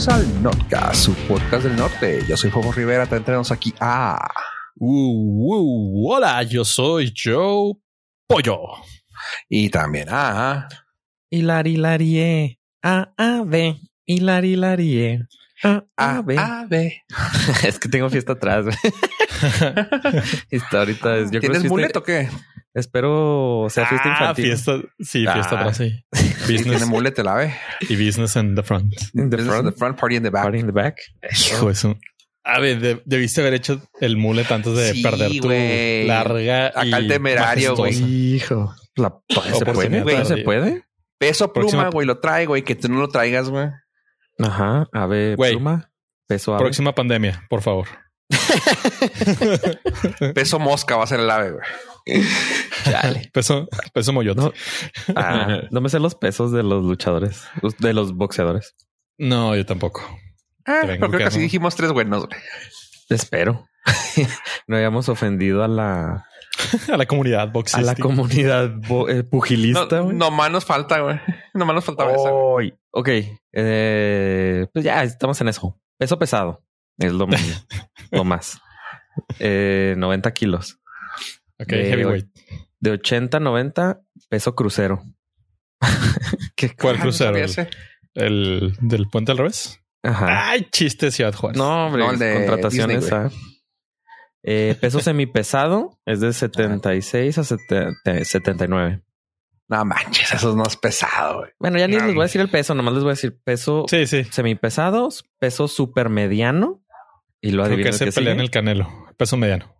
Bienvenidos al Notcast, su podcast del norte. Yo soy Fofo Rivera, te tenemos aquí a... Uh, uh, hola, yo soy Joe Pollo. Y también a... Hilari larie. A A B. Hilari larie. A A B. A, B. es que tengo fiesta atrás. Esta ahorita es. Yo ¿Tienes es fiesta- mulet o qué? Espero sea fiesta Ah, infantil. fiesta, sí, fiesta Ah. atrás, sí. Si tiene Business mulet, te la ve. y business in the front. In the Business in front, the front, party in the back. party in the back. Hijo de su- A ver, de- debiste haber hecho el mulet antes de Sí, perder tu güey. larga Acá y el temerario, güey. Hijo. La, ¿todavía se puede? ¿Todavía se puede? Peso pluma, güey, lo trae, güey. Que tú no lo traigas, güey. Ajá. Ave Güey. pluma. Peso ave. Próxima pandemia, por favor. Peso mosca va a ser el ave, güey. Chale. Peso, peso moyote. No. No. Ah, no me sé los pesos de los luchadores, de los boxeadores. yo tampoco. Ah, pero creo que que así no. dijimos tres buenos, güey. Espero. no hayamos ofendido a la, A la comunidad a boxística. la comunidad bo- eh, pugilista. No, güey. nomás nos falta, güey. Nomás nos faltaba esa. güey. Ok, eh, pues ya estamos en eso. Peso pesado es lo, lo más. Eh, 90 kilos. Ok, de- heavyweight. De 80 a 90, peso crucero. ¿Qué ¿Cuál crucero? ¿El, del puente al revés? Ajá. Ay, chiste Ciudad Juárez. No, hombre, No, de contrataciones. Disney, ah. Eh, peso semipesado es de 76 a 70 79. No manches, eso no es pesado, güey. Bueno, ya ni No. les voy a decir el peso, nomás les voy a decir peso Sí, sí. semipesados, peso supermediano. Y lo Creo que se pelea en el canelo. Peso mediano.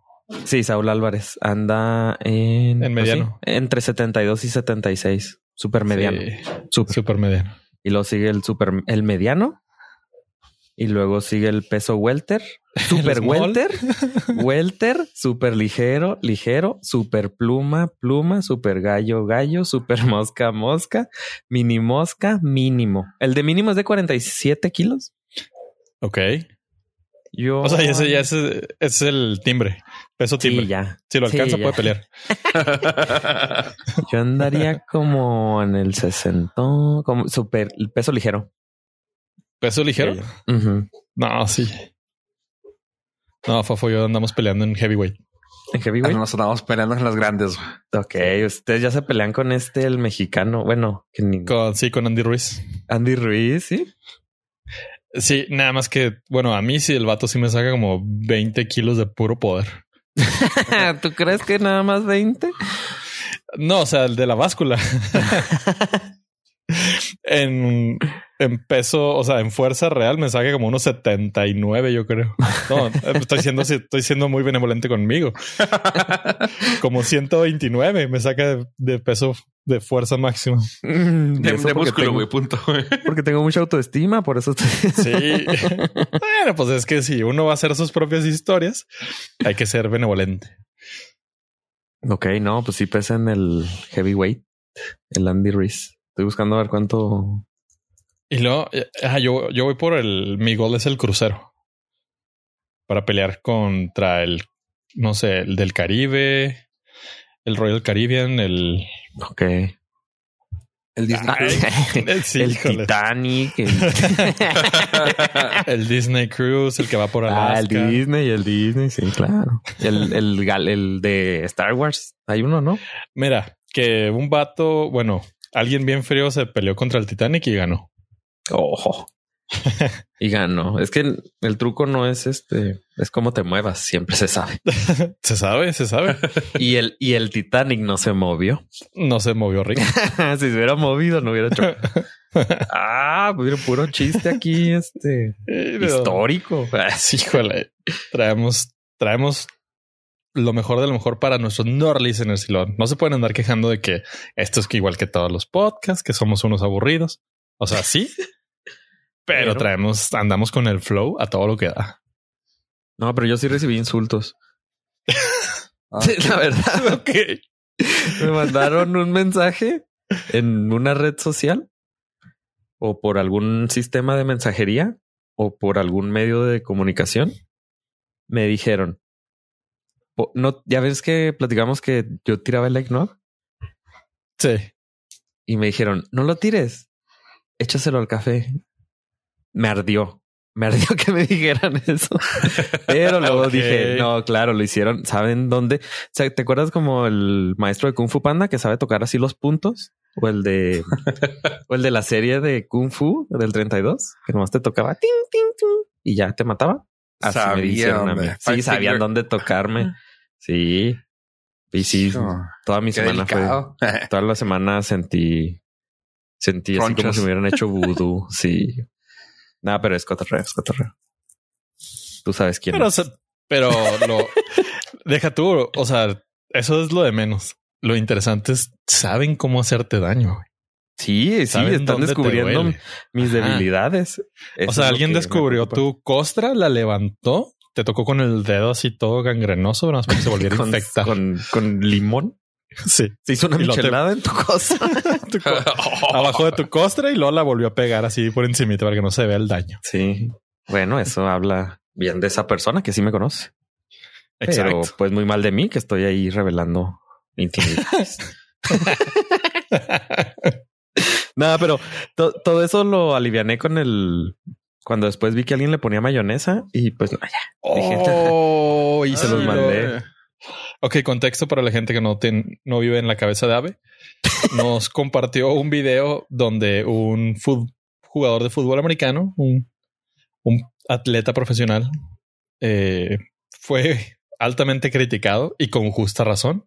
Sí, Saúl Álvarez anda en, En mediano. pues sí, entre 72 y 76. Super mediano. Sí, Super. super mediano. Y luego sigue el super, el mediano. Y luego sigue el peso welter, super welter, welter, super ligero, ligero, super pluma, pluma, super gallo, gallo, super mosca, mosca, mini mosca, mínimo. El de mínimo es de 47 kilos. Ok. Yo. O sea, ese ya es, es el timbre. Peso timbre. Sí, ya. Si lo alcanza, puede pelear. Yo andaría como en el 60, como super el peso ligero. Peso ligero. No, sí. No, Fafo y yo andamos peleando en heavyweight. En heavyweight. Nos andamos peleando en las grandes, güey. Ok, ustedes ya se pelean con este, el mexicano. Bueno, que ni- Con, sí, con Andy Ruiz. Andy Ruiz, sí. Sí, nada más que, bueno, a mí sí el vato sí me saca como 20 kilos de puro poder. ¿Tú crees que nada más 20? No, o sea, el de la báscula. en, en peso, o sea, en fuerza real me saca como unos 79, yo creo. No, estoy siendo, estoy siendo muy benevolente conmigo. Como 129 me saca de, de peso de fuerza máxima. De, De, de músculo, güey, punto. Porque tengo mucha autoestima, por eso estoy... Sí. bueno, pues es que si uno va a hacer sus propias historias, hay que ser benevolente. ok, no, pues sí pesa en el heavyweight, el Andy Ruiz. Estoy buscando a ver cuánto... Y luego, eh, ah, yo, yo voy por el, mi gol es el crucero. Para pelear contra el, no sé, el del Caribe, el Royal Caribbean, el... Ok. El Disney Ah, Cruise. el, sí, el híjole. Titanic, el, el Disney Cruise, el que va por Alaska. ah, el Disney, el Disney, sí, claro. El, el, gal- el de Star Wars, hay uno, ¿no? Mira, que un vato, bueno, alguien bien frío se peleó contra el Titanic y ganó. Ojo. y ganó. Es que el truco no es este, es cómo te muevas, siempre se sabe. Se sabe, se sabe. Y el, y el Titanic no se movió. No se movió Rick. si se hubiera movido, no hubiera hecho. ah, pues puro chiste aquí, este histórico. Sí, híjole. Traemos, traemos lo mejor de lo mejor para nuestros no listeners. y lo- No se pueden andar quejando de que esto es que igual que todos los podcasts, que somos unos aburridos. O sea, sí, pero, Pero- traemos, andamos con el flow a todo lo que da. No, pero yo sí recibí insultos. Ah. Sí, la verdad. Ok. Me mandaron un mensaje en una red social o por algún sistema de mensajería o por algún medio de comunicación. Me dijeron, no, ya ves que platicamos que yo tiraba el eggnog Sí. y me dijeron, no lo tires, échaselo al café. Me ardió. Me ardió que me dijeran eso. Pero luego dije, no, claro, lo hicieron. ¿Saben dónde? O sea, ¿te acuerdas como el maestro de Kung Fu Panda que sabe tocar así los puntos? O el de, o el de la serie de Kung Fu del 32, que nomás te tocaba ting, ting, ting, y ya te mataba. Así me Sabía hicieron a mí. Sí, sabían dónde tocarme. Sí. Y sí, Oh, toda mi semana fue, toda la semana sentí, sentí así como si me hubieran hecho vudú. Sí. Nada, pero es cotorreo, es cotorreo. Tú sabes quién Pero, es. pero lo deja tú. O sea, eso es lo de menos. Lo interesante es saben cómo hacerte daño. güey. Sí, sí, están descubriendo mis debilidades. Eso O sea, alguien descubrió tu costra, la levantó, te tocó con el dedo así todo gangrenoso, nada más para que se volviera a infectar. con, con limón. Sí. Se hizo una te- michelada en tu cosa. Tu co- abajo de tu costra y luego la volvió a pegar así por encima para que no se vea el daño. sí. Bueno, eso habla bien de esa persona que sí me conoce. Pero Exacto. pues muy mal de mí que estoy ahí revelando intimidades. Nada, pero to- todo eso lo aliviané con el cuando después vi que alguien le ponía mayonesa y pues no, ya. Dije, Oh, y Se los mandé. Ok, contexto para la gente que no, ten- no vive en la cabeza de ave. Nos compartió un video donde un jugador de fútbol americano, un, un atleta profesional, eh, fue altamente criticado y con justa razón,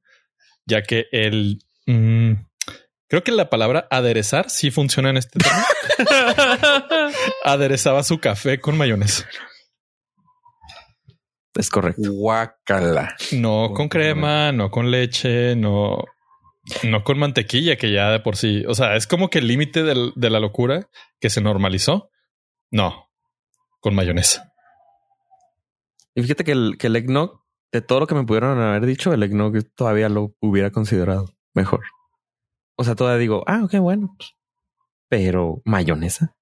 ya que él... mm, creo que la palabra aderezar sí funciona en este tema. Aderezaba su café con mayonesa. Es correcto. Guácala. No con crema, no con leche, no, no con mantequilla, que ya de por sí, o sea, es como que el límite de la locura que se normalizó. No, con mayonesa. Y fíjate que el, que el eggnog, de todo lo que me pudieron haber dicho, el eggnog todavía lo hubiera considerado mejor. O sea, todavía digo, ah, ok, bueno. pues. Pero mayonesa.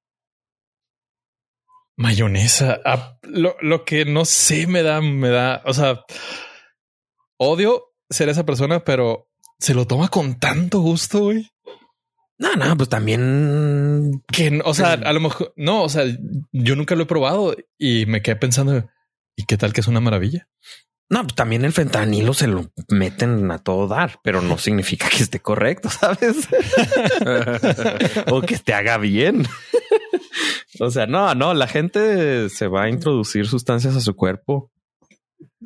Mayonesa. ah, lo, lo que no sé me da, me da, o sea, odio ser esa persona, pero se lo toma con tanto gusto, güey. No, no, pues también. Que, no- o sea, a lo mejor, no, o sea, yo nunca lo he probado y me quedé pensando, ¿y qué tal que es una maravilla? No, pues también el fentanilo se lo meten a todo dar, pero no significa que esté correcto, ¿sabes? o que te haga bien. O sea, no, no, la gente se va a introducir sustancias a su cuerpo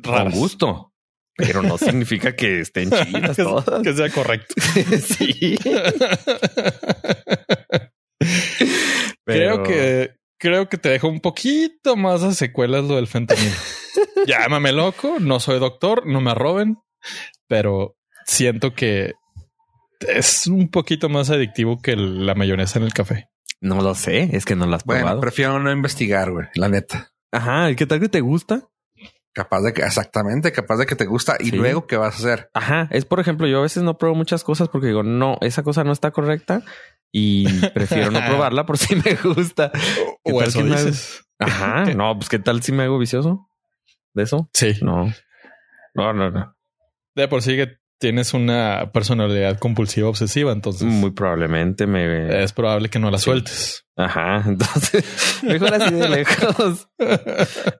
con gusto, pero no significa que estén chidas que, todas. que sea correcto. sí. Creo que creo que te deja un poquito más de secuelas lo del fentanilo. Llámame loco, no soy doctor, no me roben, pero siento que es un poquito más adictivo que la mayonesa en el café. No lo sé, es que no lo has Bueno, probado. prefiero no investigar, güey. La neta. Ajá, ¿y qué tal que te gusta? Capaz de que, exactamente, capaz de que te gusta. Y Sí. luego, ¿qué vas a hacer? Ajá, es por ejemplo, yo a veces no pruebo muchas cosas porque digo, no, esa cosa no está correcta y prefiero no probarla por si me gusta. ¿Qué O tal eso que me dices. Ajá, no, pues qué tal si me hago vicioso de eso? Sí, No, no, no, no. de por sí que tienes una personalidad compulsiva obsesiva, entonces Muy probablemente me. es probable que no la sueltes. Ajá, entonces mejor así de lejos.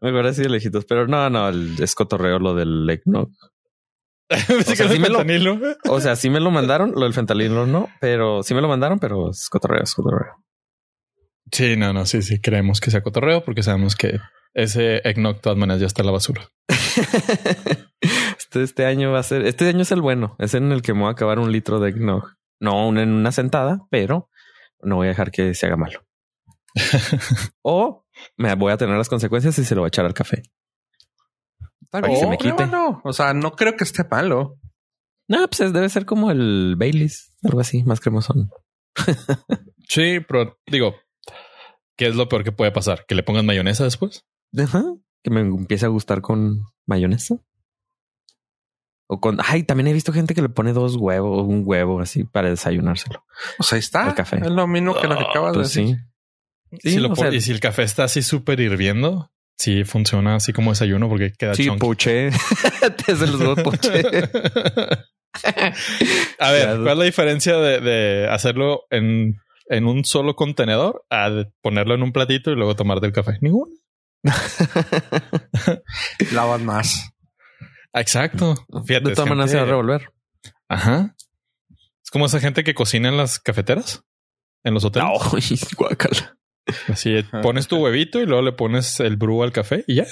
Mejor así de lejitos. Pero no, no, el- es cotorreo lo del. Pensé que sea, sí me lo-. O sea, sí me lo mandaron, lo del fentanilo no, pero sí me lo mandaron, pero es cotorreo, es cotorreo. Sí, no, no, sí, sí, creemos que sea cotorreo porque sabemos que ese eggnog de todas maneras ya está en la basura. este, este año va a ser, este año es el bueno, es en el que me voy a acabar un litro de eggnog. No en una sentada, pero no voy a dejar que se haga malo. o me voy a tener las consecuencias y se lo voy a echar al café. Para que se me quite. No, o sea, no creo que esté malo. No, pues es- debe ser como el Baileys, algo así, más cremosón. Sí, pero digo, ¿qué es lo peor que puede pasar? ¿Que le pongan mayonesa después? Ajá. Que me empiece a gustar con mayonesa. O con, ay, también he visto gente que le pone dos huevos, un huevo así para desayunárselo. Pues ahí está. El café. Es lo mismo que lo que Ah, acabas Pues de decir. sí. Sí, Si lo o sea- y si el café está así súper hirviendo, sí funciona así como desayuno porque queda Sí, poché. Te se los huevos poché. A ver. ¿cuál es la diferencia de, de hacerlo en en un solo contenedor a ponerlo en un platito y luego tomar del café? Ninguno. Lavas más. Exacto. Fíjate, de todas maneras se va a revolver. Ajá. Es como esa gente que cocina en las cafeteras, en los hoteles. No, guacala. Así pones tu huevito y luego le pones el brew al café y ya.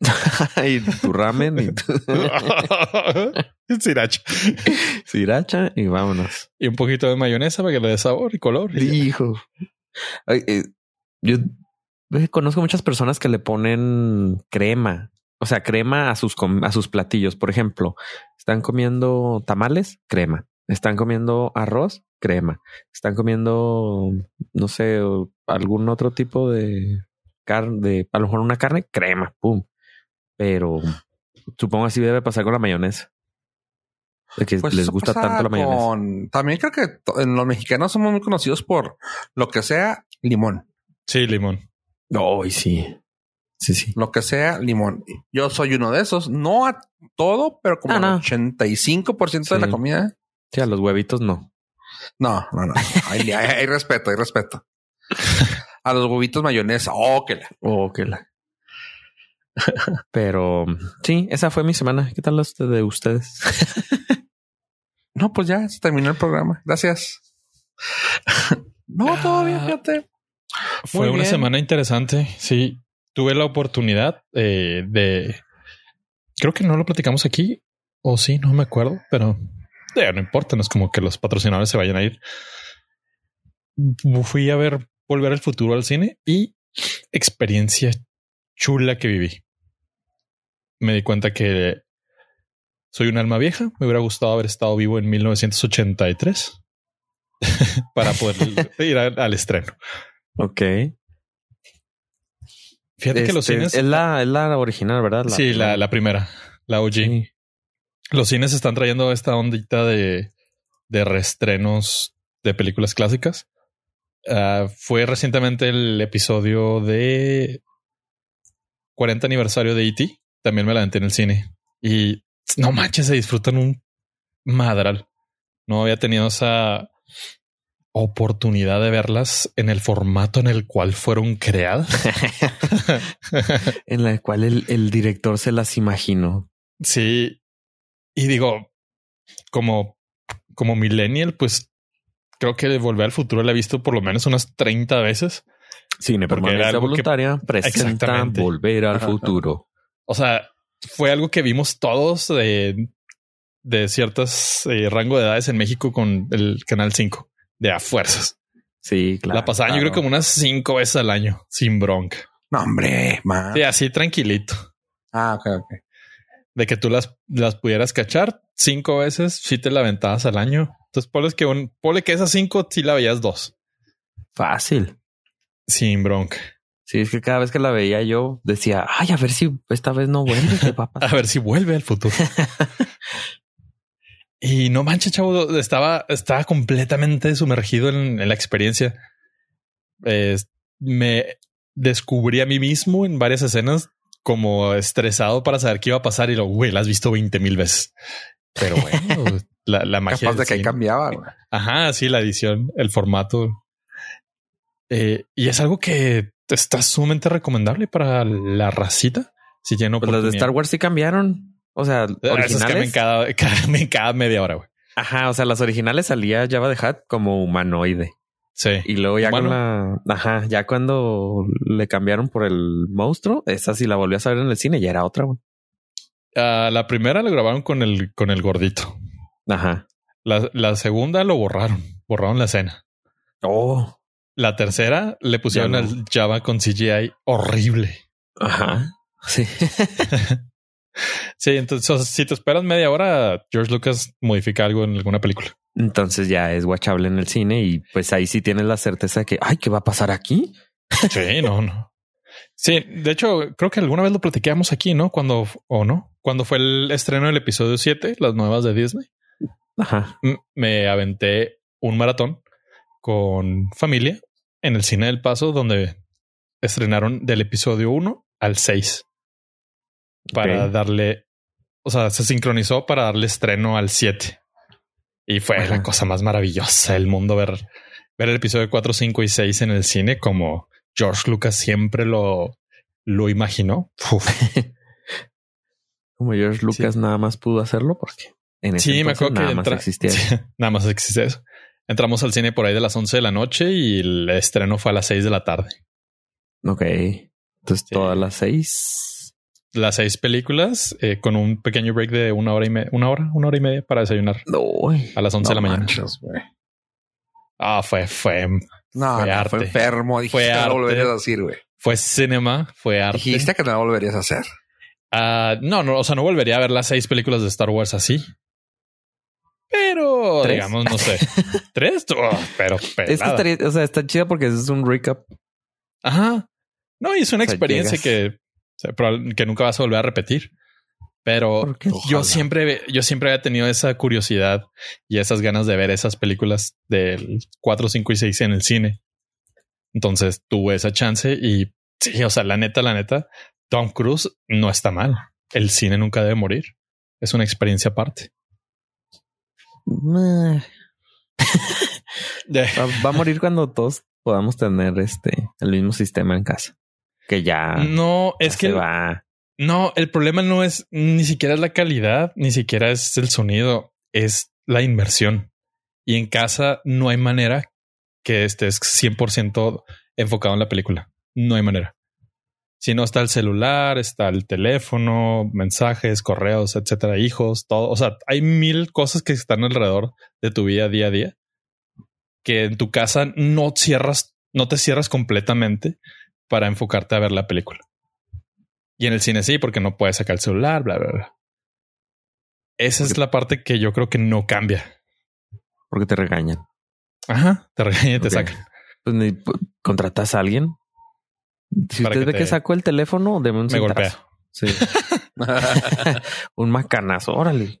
y tu ramen y tu... sriracha. Sriracha y vámonos. Y un poquito de mayonesa para que le dé sabor y color. Y Hijo. Ay, eh, yo eh, conozco muchas personas que le ponen crema. O sea, crema a sus, a sus platillos. Por ejemplo, están comiendo tamales, crema. Están comiendo arroz, crema. Están comiendo, no sé, algún otro tipo de carne, de a lo mejor una carne, crema, pum. Pero supongo así debe pasar con la mayonesa. De que Pues les gusta tanto la mayonesa. con- También creo que en los mexicanos somos muy conocidos por lo que sea limón. Sí, limón. Ay, sí. Sí, sí. Lo que sea limón. Yo soy uno de esos. No a todo, pero como Ah, el no. 85% de la Sí. comida. Sí, a los huevitos no. No, no, no. Hay, hay- hay respeto, hay respeto. A los huevitos mayonesa. Oh, que la. Oh, que la. Pero sí, esa fue mi semana. ¿Qué tal las de ustedes? No, pues ya se terminó el programa. Gracias. no, bien, Ah. fíjate. Fue Muy una bien. semana interesante. Sí, tuve la oportunidad eh, de. Creo que no lo platicamos aquí, o sí, no me acuerdo, pero eh, no importa. No es como que los patrocinadores se vayan a ir. Fui a ver Volver al Futuro al cine y experiencia chula que viví. Me di cuenta que soy un alma vieja. Me hubiera gustado haber estado vivo en 1983 para poder ir a- al estreno. Ok. Fíjate que los Este, cines. es la, es la original, ¿verdad? sí, la, la primera, la OG. Sí. Los cines están trayendo esta ondita de, de reestrenos de películas clásicas. Ah, fue recientemente el episodio de 40 aniversario de E.T. También me la en el cine. Y no manches, se disfrutan un madral. No había tenido esa oportunidad de verlas en el formato en el cual fueron creadas. en la cual el, el director se las imaginó. Sí. Y digo, como, como millennial, pues creo que Volver al Futuro la he visto por lo menos unas 30 veces. Porque era permanencia algo que- voluntaria presenta. Volver al Ajá. futuro. O sea, fue algo que vimos todos de, de ciertas eh, rango de edades en México con el Canal 5, de a fuerzas. Sí, claro. la pasaban yo creo como unas cinco veces al año, sin bronca. No, hombre, man. Sí, así tranquilito. Ah, ok, ok. De que tú las, las pudieras cachar cinco veces, si te la aventabas al año. Entonces, ponle que, un, ponle que esas cinco sí la veías dos, Fácil. sin bronca. Sí, es que cada vez que la veía yo decía, ay, a ver si esta vez no vuelve, ¿qué va a A pasar?". ver si vuelve al futuro. y no manches, chavo, estaba, estaba completamente sumergido en, en la experiencia. Eh, me descubrí a mí mismo en varias escenas como estresado para saber qué iba a pasar y lo, güey, la has visto 20 mil veces. Pero bueno, la, la magia. Capaz de que cine. cambiaba. güey. Ajá, sí, la edición, el formato. Eh, y es algo que está sumamente recomendable para la racita. Si tiene Pues las de. Star Wars sí cambiaron. O sea, Ah, Esas cambian originales. cada, cada, cada media hora, güey. Ajá, o sea, las originales salía Java de Hat como humanoide. Sí. Y luego ya con la... Ajá, ya cuando le cambiaron por el monstruo, esa sí la volví a saber en el cine, ya era otra, güey. Ah, la primera lo grabaron con el, con el gordito. Ajá. La, la segunda lo borraron. Borraron la escena. Oh. La tercera le pusieron no. el Java con CGI horrible. Ajá. Sí. Sí, entonces o sea, si te esperas media hora, George Lucas modifica algo en alguna película. Entonces ya es watchable en el cine y pues ahí sí tienes la certeza de que, ay, ¿qué va a pasar aquí? Sí, no, no. Sí, de hecho, creo que alguna vez lo platiquamos aquí, ¿no? Cuando, o no, cuando fue el estreno del episodio 7, las nuevas de Disney. Ajá. Me aventé un maratón con familia en el cine del Paso, donde estrenaron del episodio 1 al 6 para darle, o sea, se sincronizó para darle estreno al 7. Y fue Ajá. la cosa más maravillosa del mundo ver, ver el episodio 4, 5 y 6 en el cine como George Lucas siempre lo, lo imaginó. Uf. Como George Lucas nada más pudo hacerlo porque en ese Sí, me acuerdo que nada más existía. Sí, nada más existe eso. Entramos al cine por ahí de las 11 de la noche y el estreno fue a las 6 de la tarde. Ok. Entonces Sí. todas las seis. Las seis películas eh, con un pequeño break de una hora y media, una hora, una hora y media para desayunar Uy. a las 11 de la No mañana. manches. Ah, fue, fue, No, Fue no, fue arte. enfermo. Dijiste Fue que no arte. volverías a decir, güey. fue cinema, fue arte. Dijiste que no volverías a hacer. Ah, no, no, o sea, no volvería a ver las seis películas de Star Wars así. Pero, ¿Tres? digamos, no sé. ¿Tres? Oh, pero pelada. estaría, o sea, está chida porque es un recap. Ajá. No, y es una O sea, experiencia llegas- que, sea, que nunca vas a volver a repetir. Pero yo siempre, yo siempre había tenido esa curiosidad y esas ganas de ver esas películas del 4, 5 y 6 en el cine. Entonces tuve esa chance y sí, o sea, la neta, la neta, Tom Cruise no está mal. El cine nunca debe morir. Es una experiencia aparte. Va a morir cuando todos podamos tener este el mismo sistema en casa. Que ya, No, ya es se que va. No, el problema no es ni siquiera es la calidad, ni siquiera es el sonido, es la inversión. Y en casa no hay manera que estés 100% enfocado en la película. No hay manera. Si no está el celular, está el teléfono, mensajes, correos, etcétera, hijos, todo. O sea, hay mil cosas que están alrededor de tu vida día a día que en tu casa no cierras, no te cierras completamente para enfocarte a ver la película. Y en el cine sí, porque no puedes sacar el celular, bla, bla, bla. Esa es la parte que yo creo que no cambia. Porque te regañan. Ajá, te regañan y te sacan. Pues contratas a alguien. Si Para usted que ve te- que sacó el teléfono, deme un Me golpea. Sí. un macanazo, órale.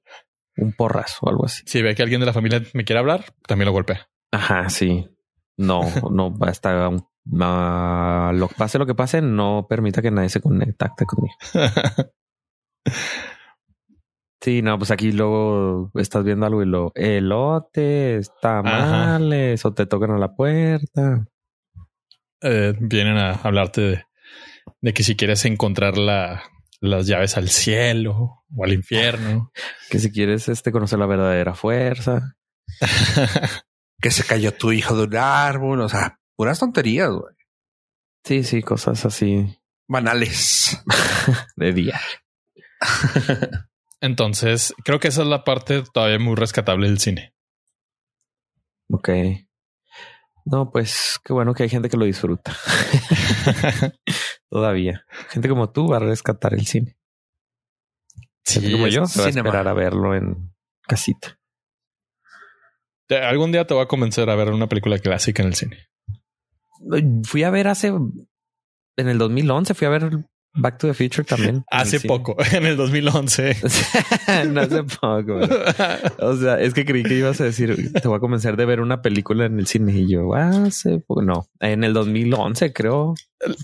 Un porrazo o algo así. Si ve que alguien de la familia me quiere hablar, también lo golpea. Ajá, sí. No, no basta. un- ma- lo pase lo que pase, no permita que nadie se contacte conmigo. Sí, no, pues aquí luego estás viendo algo y lo elotes, tamales, o te tocan a la puerta. Eh, vienen a hablarte de, de que si quieres encontrar la, las llaves al cielo o al infierno. Que si quieres este conocer la verdadera fuerza. que se cayó tu hijo de un árbol. O sea, puras tonterías, güey. Sí, sí, cosas así Banales. de día. Entonces, creo que esa es la parte todavía muy rescatable del cine. Ok. No, pues qué bueno que hay gente que lo disfruta. Todavía. Gente como tú va a rescatar el cine. Gente como yo se va a cinema. esperar a verlo en casita. algún día te voy a convencer a ver una película clásica en el cine. Fui a ver hace en el 2011 fui a ver Back to the Future también. Hace poco, en el 2011. no hace poco. pero- O sea, es que creí que ibas a decir, te voy a convencer de ver una película en el cine. Y yo, hace poco. No, en el 2011 creo.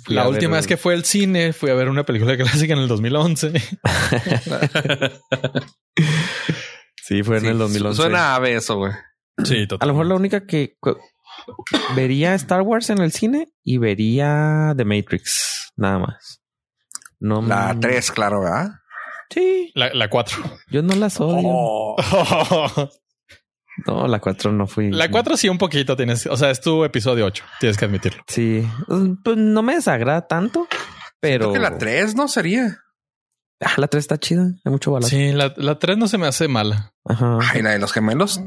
La última ver- vez que fue al cine fui a ver una película clásica en el 2011. Sí, fue en Sí, el 2011. Suena a eso, güey. Sí, A lo mejor la única que vería Star Wars en el cine y vería The Matrix, nada más. No La mm, 3, claro, ¿verdad? Sí, La, la 4. yo no las odio. Oh, No, la 4 no fui. La 4 sí un poquito tienes. O sea, es tu episodio 8. Tienes que admitirlo. Sí, pues no me desagrada tanto, pero creo que la 3 no sería. Ah, la 3 está chida, hay mucho balazo. Sí, la, la 3 no se me hace mala. Ajá. Ay, la de los gemelos.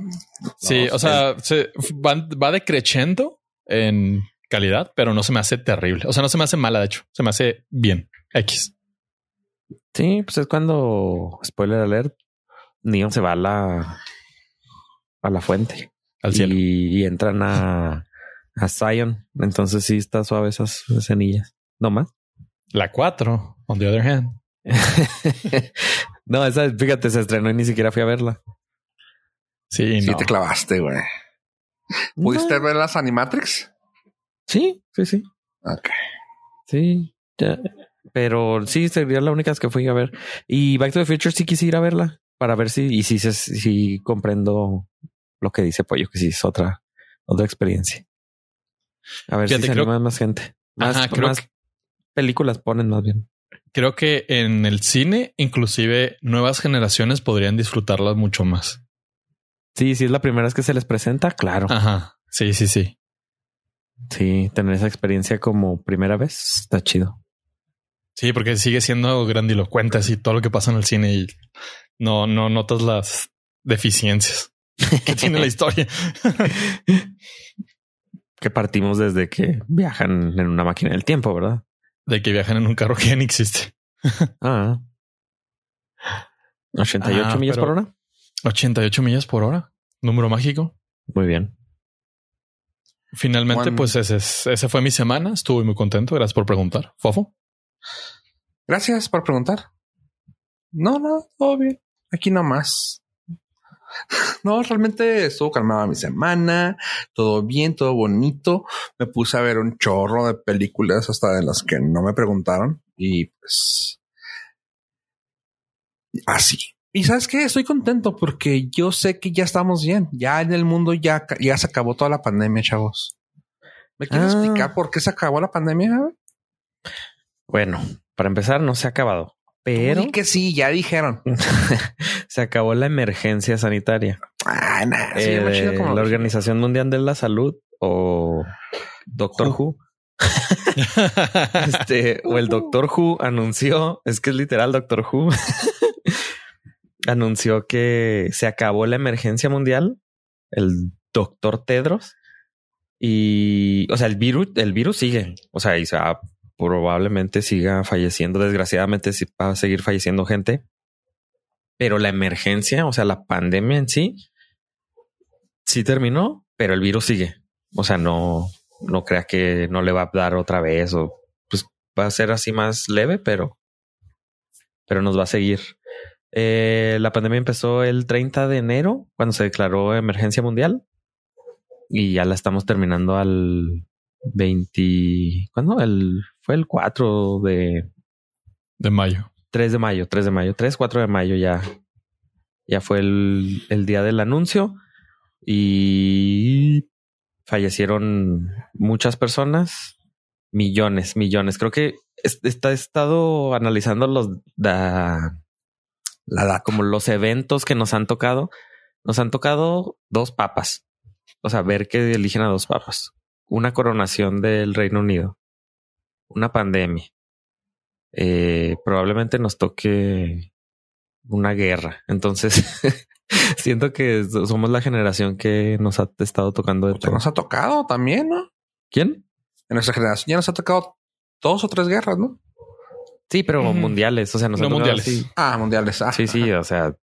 Sí, No, o sea, se, va, va decreciendo en calidad, pero no se me hace terrible. O sea, no se me hace mala, de hecho. Se me hace bien. X. Sí, pues es cuando, spoiler alert, Neon se va a la a la fuente Al cielo. y, y entran a, a Zion. Entonces sí está suave esas escenillas. No más. La 4, on the other hand. no, esa, fíjate, se estrenó y ni siquiera fui a verla. Sí, Sí, no. te clavaste, güey. ¿Pudiste No. ver las Animatrix? Sí, sí, sí. Ok. Sí. ya. Pero sí, sería la única que fui a ver. Y Back to the Future sí quise ir a verla para ver si, y si, se- si comprendo lo que dice Pollo, que sí es otra, otra experiencia. A ver Fíjate, si se creo- anima más gente. Más, Ajá, creo más películas ponen más bien. Creo que en el cine, inclusive nuevas generaciones podrían disfrutarlas mucho más. Sí, si es la primera vez que se les presenta, claro. Ajá. Sí, sí, sí. Sí, tener esa experiencia como primera vez está chido. Sí, porque sigue siendo grandilocuente así todo lo que pasa en el cine y no, no notas las deficiencias que tiene la historia. que partimos desde que viajan en una máquina del tiempo, ¿verdad? De que viajan en un carro que ya ni existe. Ah. 88 Ah, millas por hora. 88 millas por hora. Número mágico. Muy bien. Finalmente, Juan- pues ese, es- esa fue mi semana. Estuve muy contento. Gracias por preguntar. Fofo. Gracias por preguntar. No, no, todo bien. Aquí nomás. No, realmente estuvo calmada mi semana. Todo bien, todo bonito. Me puse a ver un chorro de películas hasta de las que no me preguntaron. Y pues. Así. Y sabes qué? Estoy contento porque yo sé que ya estamos bien. Ya en el mundo ya, ya se acabó toda la pandemia, chavos. ¿Me quieres Ah. explicar por qué se acabó la pandemia? Bueno, para empezar, no se ha acabado, pero que sí, ya dijeron. se acabó la emergencia sanitaria. Ah, nah, sí, Eh, chido como la. Organización Mundial de la Salud o Doctor Who. Este, o el Doctor Who anunció, es que es literal Doctor Who, anunció que se acabó la emergencia mundial, el Doctor Tedros, y, o sea, el virus, el virus sigue, o sea, y se va- probablemente siga falleciendo, desgraciadamente sí va a seguir falleciendo gente, pero la emergencia, o sea, la pandemia en sí, sí terminó, pero el virus sigue, o sea, no, no crea que no le va a dar otra vez o pues va a ser así más leve, pero, pero nos va a seguir. Eh, la pandemia empezó el 30 de enero cuando se declaró emergencia mundial y ya la estamos terminando al 20. ¿Cuándo? El, fue el 4 de de mayo. 3 de mayo, 3 de mayo, 3, 4 de mayo ya, ya fue el, el día del anuncio y fallecieron muchas personas, millones, millones. Creo que está he estado analizando los da, La como los eventos que nos han tocado. Nos han tocado dos papas. O sea, ver que eligen a dos papas. Una coronación del Reino Unido. Una pandemia. Eh, probablemente nos toque una guerra. Entonces, siento que somos la generación que nos ha estado tocando de Pues todo. nos ha tocado también, ¿no? ¿Quién? En nuestra generación ya nos ha tocado dos o tres guerras, ¿no? Sí, pero mundiales. O sea, nos No mundiales. así. Ah, mundiales. Ah, Sí, sí, o sea,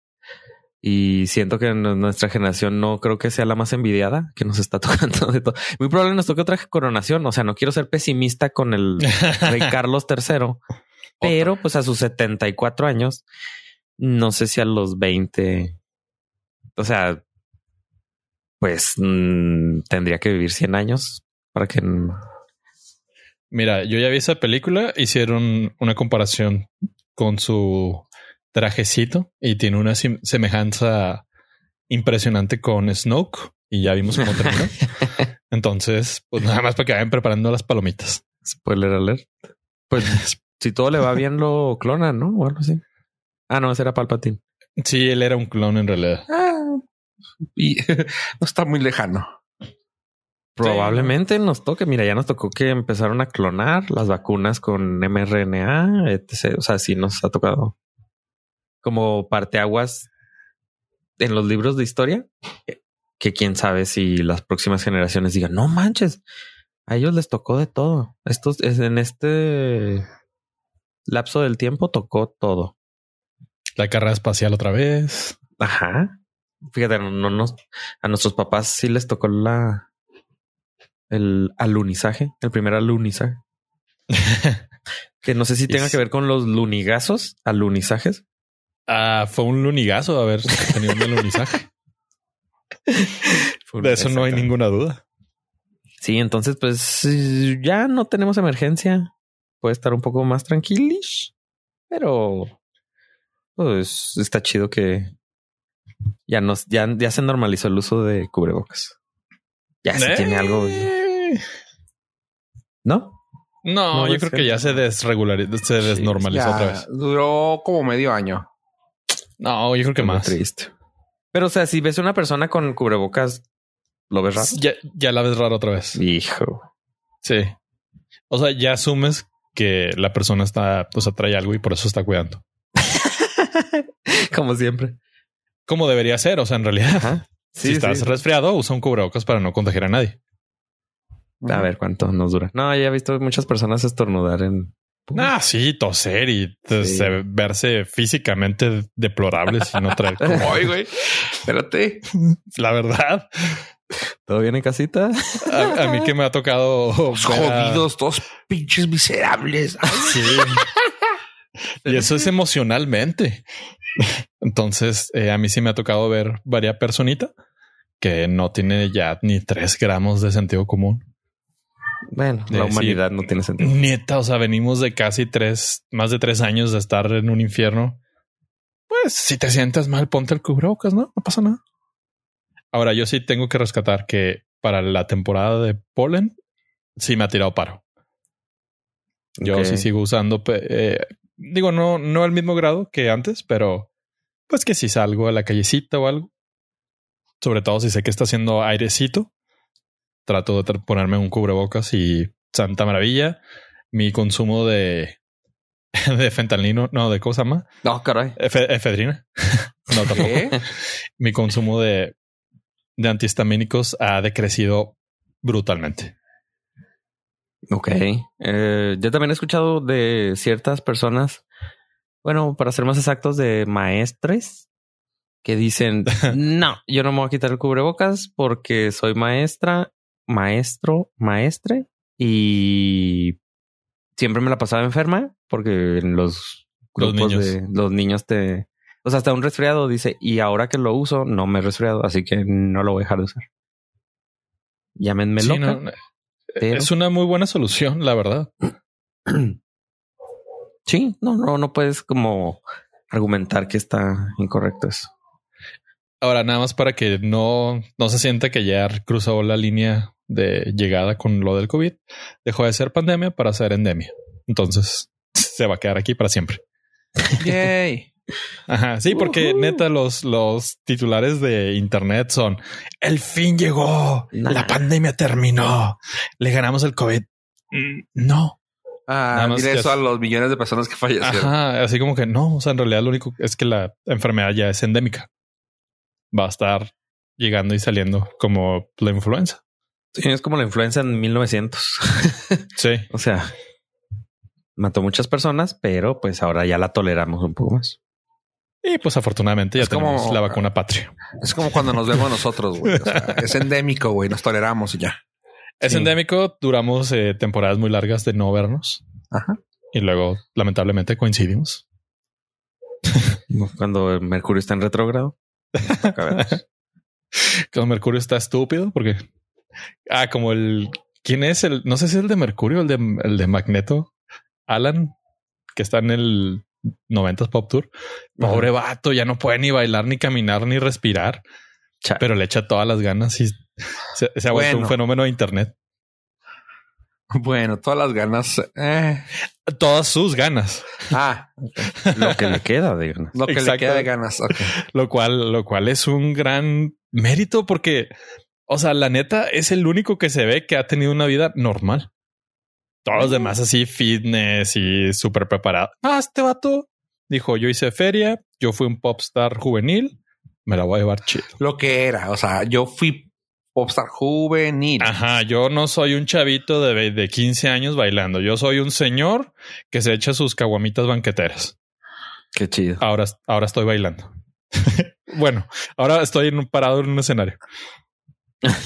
y siento que nuestra generación no creo que sea la más envidiada que nos está tocando de todo. Muy probable nos toque otra coronación. O sea, no quiero ser pesimista con el rey Carlos III, pero pues a sus 74 años, no sé si a los 20, o sea, pues mm, tendría que vivir 100 años para que Mira, yo ya vi esa película. Hicieron una comparación con su trajecito y tiene una semejanza impresionante con Snoke y ya vimos cómo terminó. Entonces, pues nada más para que vayan preparando las palomitas. spoiler alert. Pues si todo le va bien lo clonan, ¿no? O algo así. Ah, no, ese era Palpatine. Sí, él era un clon en realidad. Ah, y no está muy lejano. Probablemente nos toque. Mira, ya nos tocó que empezaron a clonar las vacunas con mRNA, etc. O sea, sí nos ha tocado como parteaguas en los libros de historia. Que quién sabe si las próximas generaciones digan, no manches, a ellos les tocó de todo. Estos es en este lapso del tiempo tocó todo. La carrera espacial otra vez. Ajá. Fíjate, no, no nos, a nuestros papás sí les tocó la el alunizaje, el primer alunizaje. que no sé si tenga que ver con los lunigazos, alunizajes. Ah, fue un lunigazo haber tenido un alunizaje. De eso no hay ninguna duda. Sí, entonces, pues ya no tenemos emergencia. Puede estar un poco más tranquilish, pero pues está chido que ya nos, ya, ya se normalizó el uso de cubrebocas. Ya se tiene algo. Eh, ¿No? No, No, yo creo que ya se desregularizó, se desnormalizó otra vez. Duró como medio año. No, yo creo que más. triste. Pero, o sea, si ves a una persona con cubrebocas, ¿lo ves raro? Ya, ya la ves raro otra vez. Hijo. Sí. O sea, ya asumes que la persona está, o sea, trae algo y por eso está cuidando. Como siempre. Como debería ser, o sea, en realidad. Si estás resfriado, usa un cubrebocas para no contagiar a nadie. A ver cuánto nos dura. No, ya he visto muchas personas estornudar en. Ah, sí, toser y pues, Sí. verse físicamente deplorables y no traer. Ay, güey. Espérate. La verdad, ¿Todo bien en casita? a, a mí que me ha tocado Los ver a- jodidos, todos pinches miserables. Sí. Y eso es emocionalmente. Entonces, eh, a mí sí me ha tocado ver varias personitas que no tiene ya ni tres gramos de sentido común. Bueno, De la decir- humanidad no tiene sentido. Nieta, o sea, venimos de casi tres, más de tres años de estar en un infierno. Pues si te sientes mal, ponte el cubrebocas, ¿no? No pasa nada. Ahora, yo sí tengo que rescatar que para la temporada de polen, sí me ha tirado paro. Yo sí sigo usando, eh, digo, no, no al mismo grado que antes, pero pues que si salgo a la callecita o algo, sobre todo si sé que está haciendo airecito, trato de ponerme un cubrebocas y santa maravilla, mi consumo de, de fentanilo, no, de cosa más, No, caray. efedrina, no tampoco. ¿Qué? Mi consumo de, de antihistamínicos ha decrecido brutalmente. Ok. Eh, yo también he escuchado de ciertas personas, bueno, para ser más exactos, de maestres que dicen, no, yo no me voy a quitar el cubrebocas porque soy maestra, maestro, maestre y siempre me la pasaba enferma porque en los grupos de los niños te... O sea, hasta un resfriado dice, y ahora que lo uso, no me he resfriado, así que no lo voy a dejar de usar. Llámenme Sí, loca. no, pero- Es una muy buena solución, la verdad. Sí, no, no, no puedes como argumentar que está incorrecto eso. Ahora, nada más para que no, no se sienta que ya cruzó la línea de llegada con lo del COVID, dejó de ser pandemia para ser endemia. Entonces se va a quedar aquí para siempre. Yay. Ajá, sí, porque neta los, los titulares de internet son el fin llegó, Nah. la pandemia terminó, le ganamos el COVID. Mm, No, Ah, dile eso es- a los millones de personas que fallecieron. Ajá, así como que no, o sea, en realidad lo único es que la enfermedad ya es endémica. Va a estar llegando y saliendo como la influenza. Sí, es como la influenza en 1900. Sí, o sea, mató muchas personas, pero pues ahora ya la toleramos un poco más. y pues afortunadamente ya Es como- tenemos la vacuna patria. Es como cuando nos vemos nosotros, güey. O sea, es endémico, güey. Nos toleramos y ya. Es Sí. endémico, duramos eh, temporadas muy largas de no vernos Ajá. y luego lamentablemente coincidimos. Cuando el Mercurio está en retrógrado. Cuando Mercurio está estúpido porque ah, como el quién es el no sé si es el de Mercurio, el de el de Magneto, Alan, que está en el 90s Pop Tour. Pobre vato, ya no puede ni bailar, ni caminar, ni respirar, pero le echa todas las ganas y se, se ha vuelto Bueno. un fenómeno de internet. Bueno, todas las ganas. eh. Todas sus ganas, Ah, lo que le queda, digamos. lo que le queda de ganas. Lo cual, lo cual es un gran mérito porque, o sea, la neta es el único que se ve que ha tenido una vida normal. Todos los demás así fitness y súper preparado. Ah, este vato dijo, yo hice feria, yo fui un popstar juvenil, me la voy a llevar chido. Lo que era. O sea, yo fui popstar juvenil. Ajá, yo no soy un chavito de, de 15 años bailando, yo soy un señor que se echa sus caguamitas banqueteras. Qué chido. Ahora, ahora estoy bailando. bueno, ahora estoy en un parado en un escenario.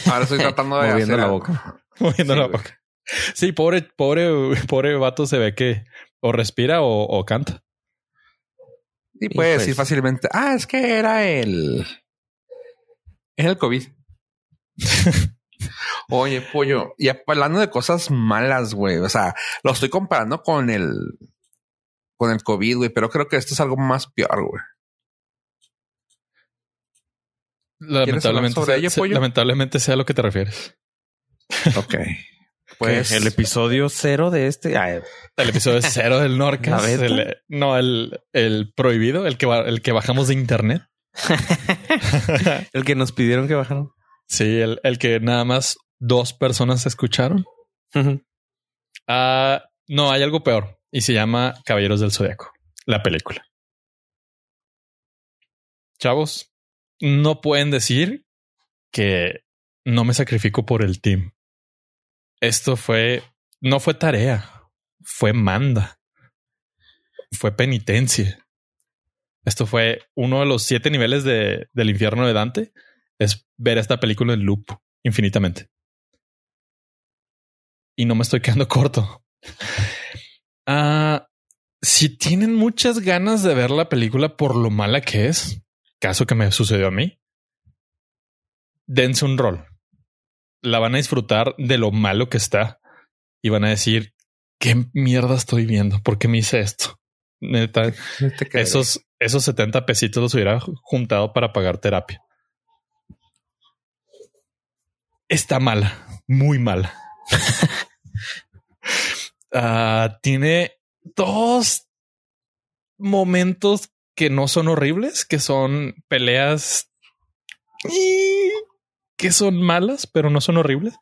Ahora estoy tratando de Moviendo hacer la boca. moviendo Sí, la boca. Sí, pobre, pobre, pobre vato se ve que o respira o, o canta. Y puede pues- decir fácilmente, ah, es que era el... Es el COVID. Oye, pollo, y hablando de cosas malas, güey. O sea, lo estoy comparando con el con el COVID, güey, pero creo que esto es algo más peor, güey. hablar Lamentablemente, sobre sea, ello, se- pollo? lamentablemente sea a lo que te refieres. Ok. Pues el episodio cero de este. Ay, El episodio cero del Norcas. El- no, el, el prohibido, el que, el que bajamos de internet. el que nos pidieron que bajaron. Sí, el, el que nada más dos personas escucharon. Ah, no, hay algo peor y se llama Caballeros del Zodiaco, la película. Chavos, no pueden decir que no me sacrifico por el team. Esto fue, no fue tarea, fue manda, fue penitencia. Esto fue uno de los siete niveles de, del infierno de Dante, es ver esta película en loop infinitamente. Y no me estoy quedando corto. Ah, si tienen muchas ganas de ver la película por lo mala que es, caso que me sucedió a mí, dense un rol. La van a disfrutar de lo malo que está y van a decir, ¿qué mierda estoy viendo? ¿Por qué me hice esto? Neta, esos, esos 70 pesitos los hubiera juntado para pagar terapia. Está mala, muy mala. Ah, tiene dos momentos que no son horribles, que son peleas y que son malas, pero no son horribles,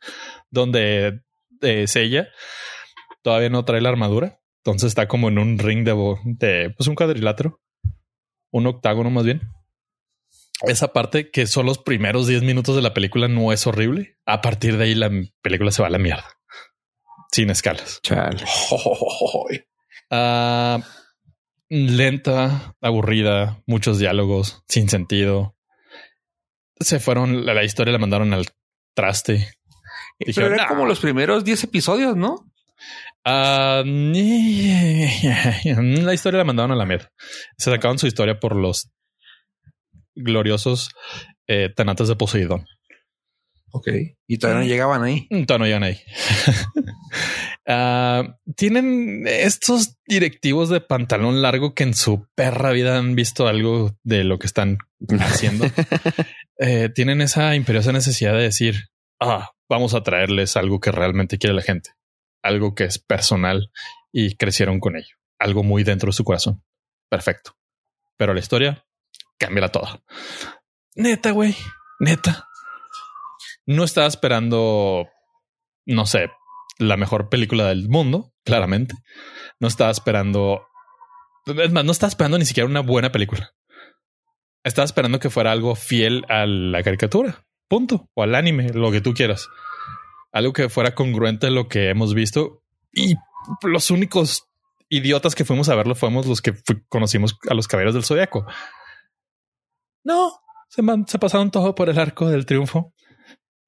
donde eh, Seiya todavía no trae la armadura, entonces está como en un ring de, de pues un cuadrilátero, un octágono más bien. Esa parte que son los primeros 10 minutos de la película no es horrible. A partir de ahí la película se va a la mierda. Sin escalas. Chale. Ah, lenta, aburrida, muchos diálogos sin sentido. Se fueron, la, la historia la mandaron al traste. Pero era como los primeros 10 episodios, ¿no? Ah, la historia la mandaron a la mierda. Se sacaron su historia por los gloriosos eh, de Poseidón. Ok. Y todavía no llegaban ahí. Todavía no llegan ahí. Ah, Tienen estos directivos de pantalón largo que en su perra vida han visto algo de lo que están haciendo. Eh, tienen esa imperiosa necesidad de decir, ah, vamos a traerles algo que realmente quiere la gente, algo que es personal y crecieron con ello, algo muy dentro de su corazón. Perfecto. Pero la historia cambia toda. Neta, güey, neta. No estaba esperando, no sé, la mejor película del mundo, claramente. No estaba esperando, es más, no estaba esperando ni siquiera una buena película. Estaba esperando que fuera algo fiel a la caricatura, punto, o al anime, lo que tú quieras. Algo que fuera congruente a lo que hemos visto. Y los únicos idiotas que fuimos a verlo fuimos los que conocimos a los caballeros del zodiaco. No, se, se pasaron todo por el arco del triunfo.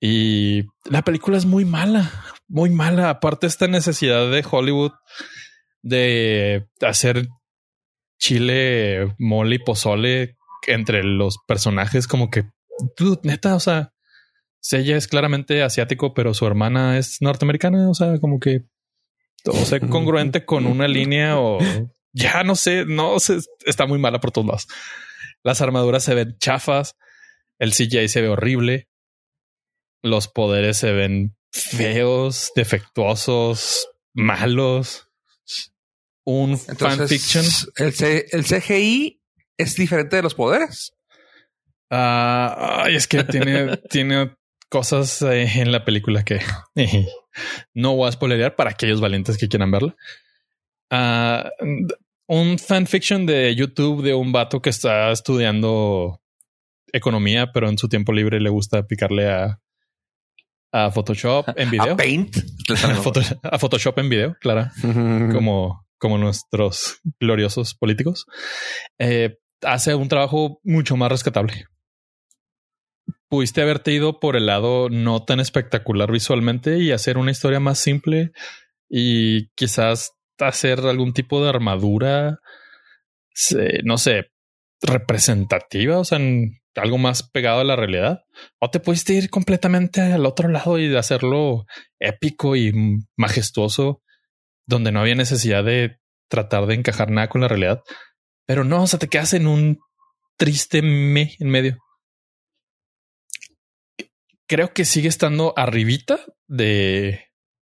Y la película es muy mala, muy mala. Aparte, esta necesidad de Hollywood de hacer chile, mole y pozole entre los personajes, como que, dude, neta, o sea, ella es claramente asiático, pero su hermana es norteamericana. O sea, como que, o sea, congruente con una línea o ya no sé, no sé, está muy mala por todos lados. Las armaduras se ven chafas, el CGI se ve horrible, los poderes se ven feos, defectuosos, malos. Un fanfiction. El, C- el CGI es diferente de los poderes. Ay, es que tiene, tiene cosas eh, en la película que no voy a spoilerear para aquellos valientes que quieran verla. Ah, un fanfiction de YouTube de un vato que está estudiando economía, pero en su tiempo libre le gusta picarle a, a Photoshop en video. A Paint. a, Photo- a Photoshop en video, claro como, como nuestros gloriosos políticos, eh, hace un trabajo mucho más rescatable. Pudiste haberte ido por el lado no tan espectacular visualmente y hacer una historia más simple y quizás hacer algún tipo de armadura, no sé, representativa, o sea, en algo más pegado a la realidad. O te pudiste ir completamente al otro lado y hacerlo épico y majestuoso, donde no había necesidad de tratar de encajar nada con la realidad. Pero no, o sea, te quedas en un triste me en medio. Creo que sigue estando arribita de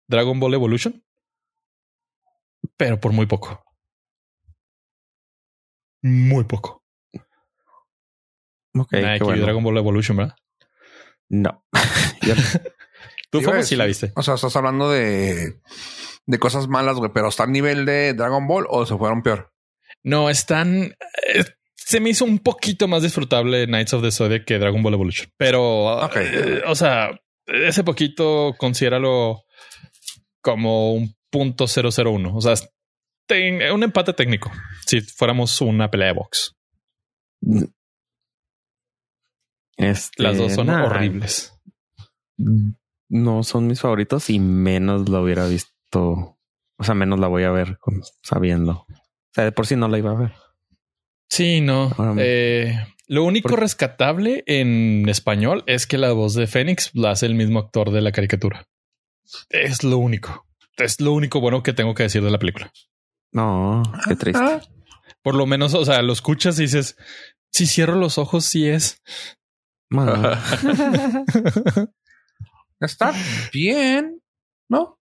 Dragon Ball Evolution, pero por muy poco. Muy poco. Ok, que vio bueno. Dragon Ball Evolution, ¿verdad? No. Yo no. Tú, a Fofo, sí la viste. O sea, estás hablando de, de cosas malas, güey, pero está al nivel de Dragon Ball o se fueron peor. No, están. eh, se me hizo un poquito más disfrutable Knights of the Zodiac que Dragon Ball Evolution. Pero, eh, o sea, ese poquito considéralo como un punto 001. O sea, un empate técnico. Si fuéramos una pelea de box. Este, Las dos son nah, horribles. No son mis favoritos y menos lo hubiera visto. O sea, menos la voy a ver sabiendo. O sea, de por sí no la iba a ver. Sí, no. Ahora- Eh, lo único rescatable en español es que la voz de Fénix la hace el mismo actor de la caricatura. Es lo único. Es lo único bueno que tengo que decir de la película. No, qué triste. Ah, Por lo menos, o sea, lo escuchas y dices, si cierro los ojos, sí es. Está bien, ¿no?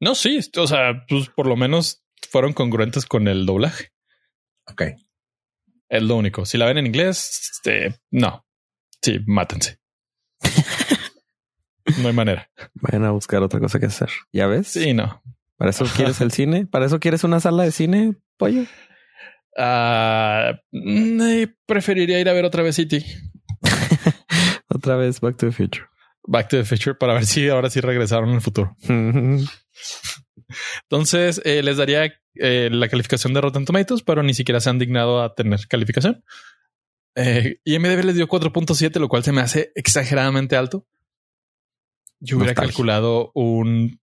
No, sí, o sea, pues por lo menos fueron congruentes con el doblaje. Ok. Es lo único. Si la ven en inglés, este, no. Sí, mátense. no hay manera. vayan a buscar otra cosa que hacer. ¿Ya ves? Sí, no. ¿Para eso quieres el cine? ¿Para eso quieres una sala de cine, pollo? Eh, preferiría ir a ver otra vez City. Otra vez Back to the Future. Back to the Future para ver si ahora sí regresaron en el futuro. Entonces eh, les daría eh, la calificación de Rotten Tomatoes, pero ni siquiera se han dignado a tener calificación. Eh, IMDb les dio 4.7, lo cual se me hace exageradamente alto. Yo hubiera Nostalgia. calculado un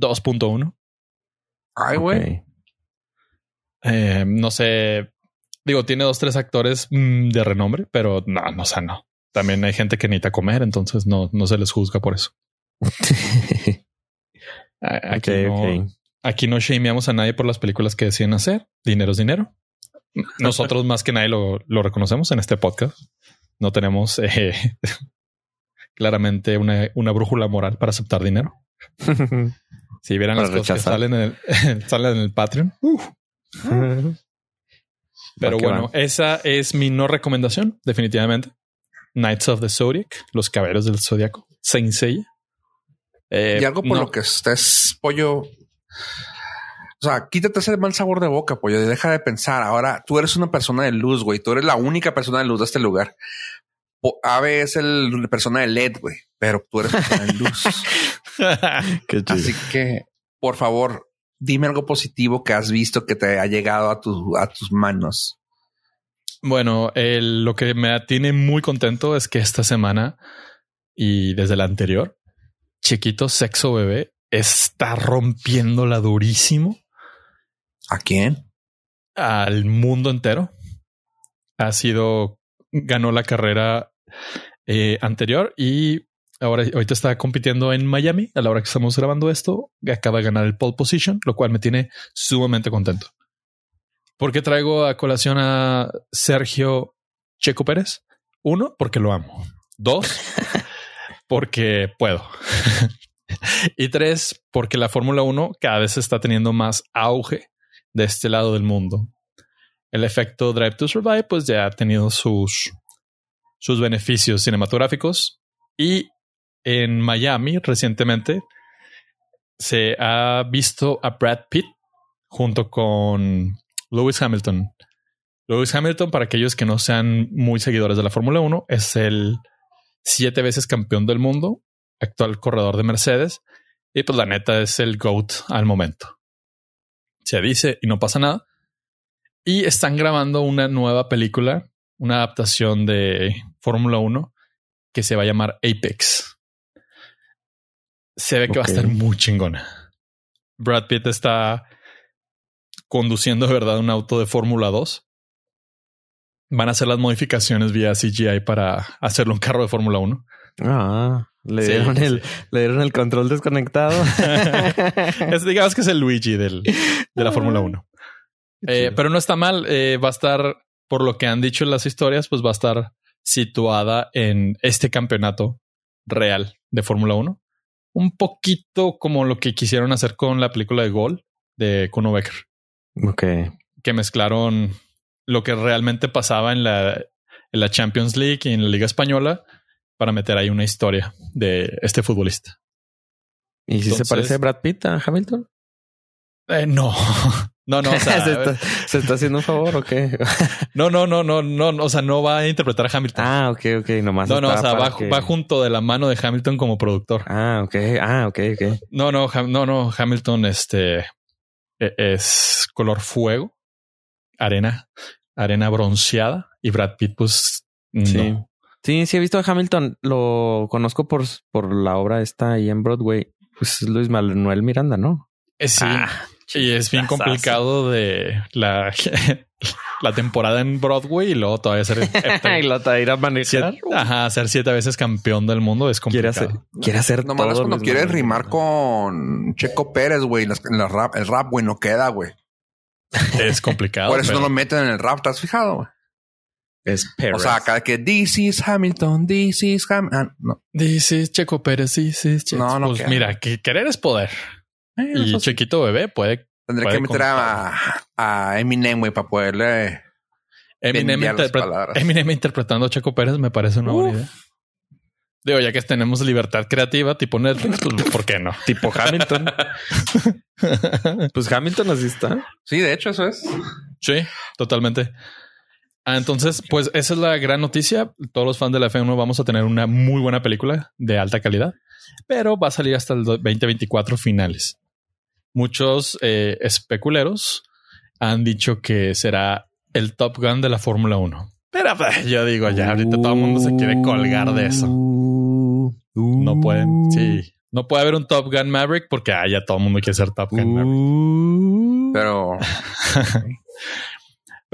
2.1. Ay, güey. Eh, no sé. Digo, tiene dos, tres actores mm, de renombre, pero no, no, o sea, no. También hay gente que necesita comer, entonces no, no se les juzga por eso. Aquí, no, ok. aquí no shameamos a nadie por las películas que deciden hacer. Dinero es dinero. Nosotros más que nadie lo, lo reconocemos en este podcast. No tenemos eh, claramente una, una brújula moral para aceptar dinero. Si vieran Para las cosas que salen en el, salen en el Patreon. Pero Va que bueno, va. esa es mi no recomendación, definitivamente. Knights of the Zodiac, los caballeros del zodiaco, Saint Seiya. Eh, y algo por no- lo que estés pollo. O sea, quítate ese mal sabor de boca, pollo, deja de pensar. Ahora tú eres una persona de luz, güey. Tú eres la única persona de luz de este lugar. Ave es el la persona de LED, güey, pero tú eres persona de luz. Qué chido. Así que, por favor, dime algo positivo que has visto que te ha llegado a, tu, a tus manos. Bueno, el- lo que me tiene muy contento es que esta semana y desde la anterior, Chiquito Sexo Bebé está rompiéndola durísimo ¿A quién? al mundo entero. Ha sido, ganó la carrera eh, anterior y ahora ahorita está compitiendo en Miami a la hora que estamos grabando esto. Acaba de ganar el pole position, lo cual me tiene sumamente contento. ¿Por qué traigo a colación a Sergio Checo Pérez? Uno, porque lo amo. Dos, porque puedo. y tres, porque la Fórmula 1 cada vez está teniendo más auge de este lado del mundo. El efecto Drive to Survive, pues ya ha tenido sus, sus beneficios cinematográficos. Y en Miami, recientemente, se ha visto a Brad Pitt junto con Lewis Hamilton. Lewis Hamilton, para aquellos que no sean muy seguidores de la Fórmula 1, es el siete veces campeón del mundo, actual corredor de Mercedes. Y pues la neta es el GOAT al momento se dice y no pasa nada. Y están grabando una nueva película, una adaptación de Fórmula 1 que se va a llamar Apex. Se ve que va a estar muy chingona. Brad Pitt está conduciendo de verdad un auto de Fórmula 2. Van a hacer las modificaciones vía CGI para hacerlo un carro de Fórmula 1. Ah, le Sí, dieron sí. el, le dieron el control desconectado. Es, digamos que es el Luigi del, de la Fórmula 1. Eh, pero no está mal. eh, va a estar, por lo que han dicho en las historias, pues va a estar situada en este campeonato real de Fórmula 1. un poquito como lo que quisieron hacer con la película de Gol de Kuno Becker, Ok. que mezclaron lo que realmente pasaba en la, en la Champions League y en la Liga Española para meter ahí una historia de este futbolista. ¿Y si se parece Brad Pitt a Hamilton? Eh, no, no, no, o sea, ¿Se, está, se está haciendo un favor o qué? no, no, no, no, no, o sea, no va a interpretar a Hamilton. ah, ok, ok. Nomás. no, no, o sea, va, que- va junto de la mano de Hamilton como productor. Ah, ok. Ah, ok, ok. No, no, no, no, Hamilton, este es color fuego, arena, arena bronceada y Brad Pitt, pues no. Sí. Sí, sí he visto a Hamilton. Lo conozco por, por la obra esta ahí en Broadway. Pues es Luis Manuel Miranda, ¿no? Eh, sí, Ah, y es bien complicado de la, la temporada en Broadway y luego todavía ser y lo te ir a manejar. siete, ajá, ser siete veces campeón del mundo es Quiere complicado. hacer, quiere hacer Nomás todo. cuando Luis quieres Manuel rimar con Checo Pérez, güey, el rap, güey, no queda, güey. Es complicado. Por eso pero- no lo meten en el rap, ¿te has fijado? güey? Es O Perez. sea, cada que this is Hamilton, this is Hamilton. no. Dices Checo Pérez, dices Checo. No, no Pues queda. mira, que querer es poder. Eh, Y. Chiquito Bebé puede. Tendré puede que meter a, a Eminem, güey, para poderle. Eminem, interpre- palabras. Eminem interpretando a Checo Pérez me parece una buena Uf. idea. Digo, ya que tenemos libertad creativa tipo Netflix, pues ¿por qué no? tipo Hamilton. pues Hamilton así está. Sí, de hecho, eso es. Sí, totalmente. Ah, entonces, pues esa es la gran noticia. Todos los fans de la F1 vamos a tener una muy buena película de alta calidad, pero va a salir hasta el do- 2024 finales. Muchos eh, especuleros han dicho que será el Top Gun de la Fórmula 1. Pero pues, yo digo, ya ahorita todo el mundo se quiere colgar de eso. No pueden, sí. No puede haber un Top Gun Maverick porque ah, ya todo el mundo quiere ser Top Gun Maverick. Pero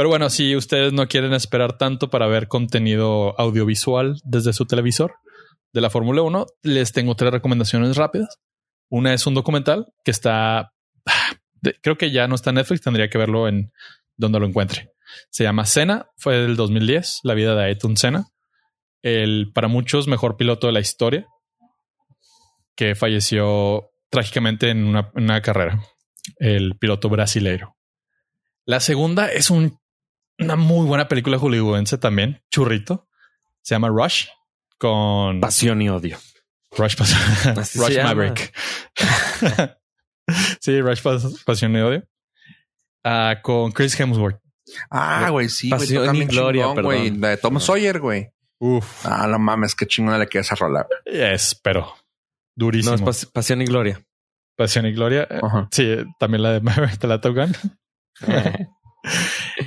Pero bueno, si ustedes no quieren esperar tanto para ver contenido audiovisual desde su televisor de la Fórmula 1, les tengo tres recomendaciones rápidas. Una es un documental que está, de- creo que ya no está en Netflix, tendría que verlo en donde lo encuentre. Se llama Senna, fue del 2010, la vida de Ayrton Senna, el para muchos mejor piloto de la historia, que falleció trágicamente en una, carrera, el piloto brasileiro. La segunda es un- una muy buena película hollywoodense también, churrito. Se llama Rush con Pasión y odio. Rush, Rush. Maverick. sí, Rush Pas- Pasión y odio. Ah, con Chris Hemsworth. Ah, güey, sí, güey. Pasión toca y bien Gloria, chingón, güey. perdón. La de Tom Sawyer, güey. Uf, Ah, no mames, qué chingona le queda esa rola. es, pero No, durísimo. es pas- Pasión y Gloria. Pasión y Gloria. Eh. Sí, también la de Maverick la Top Gun.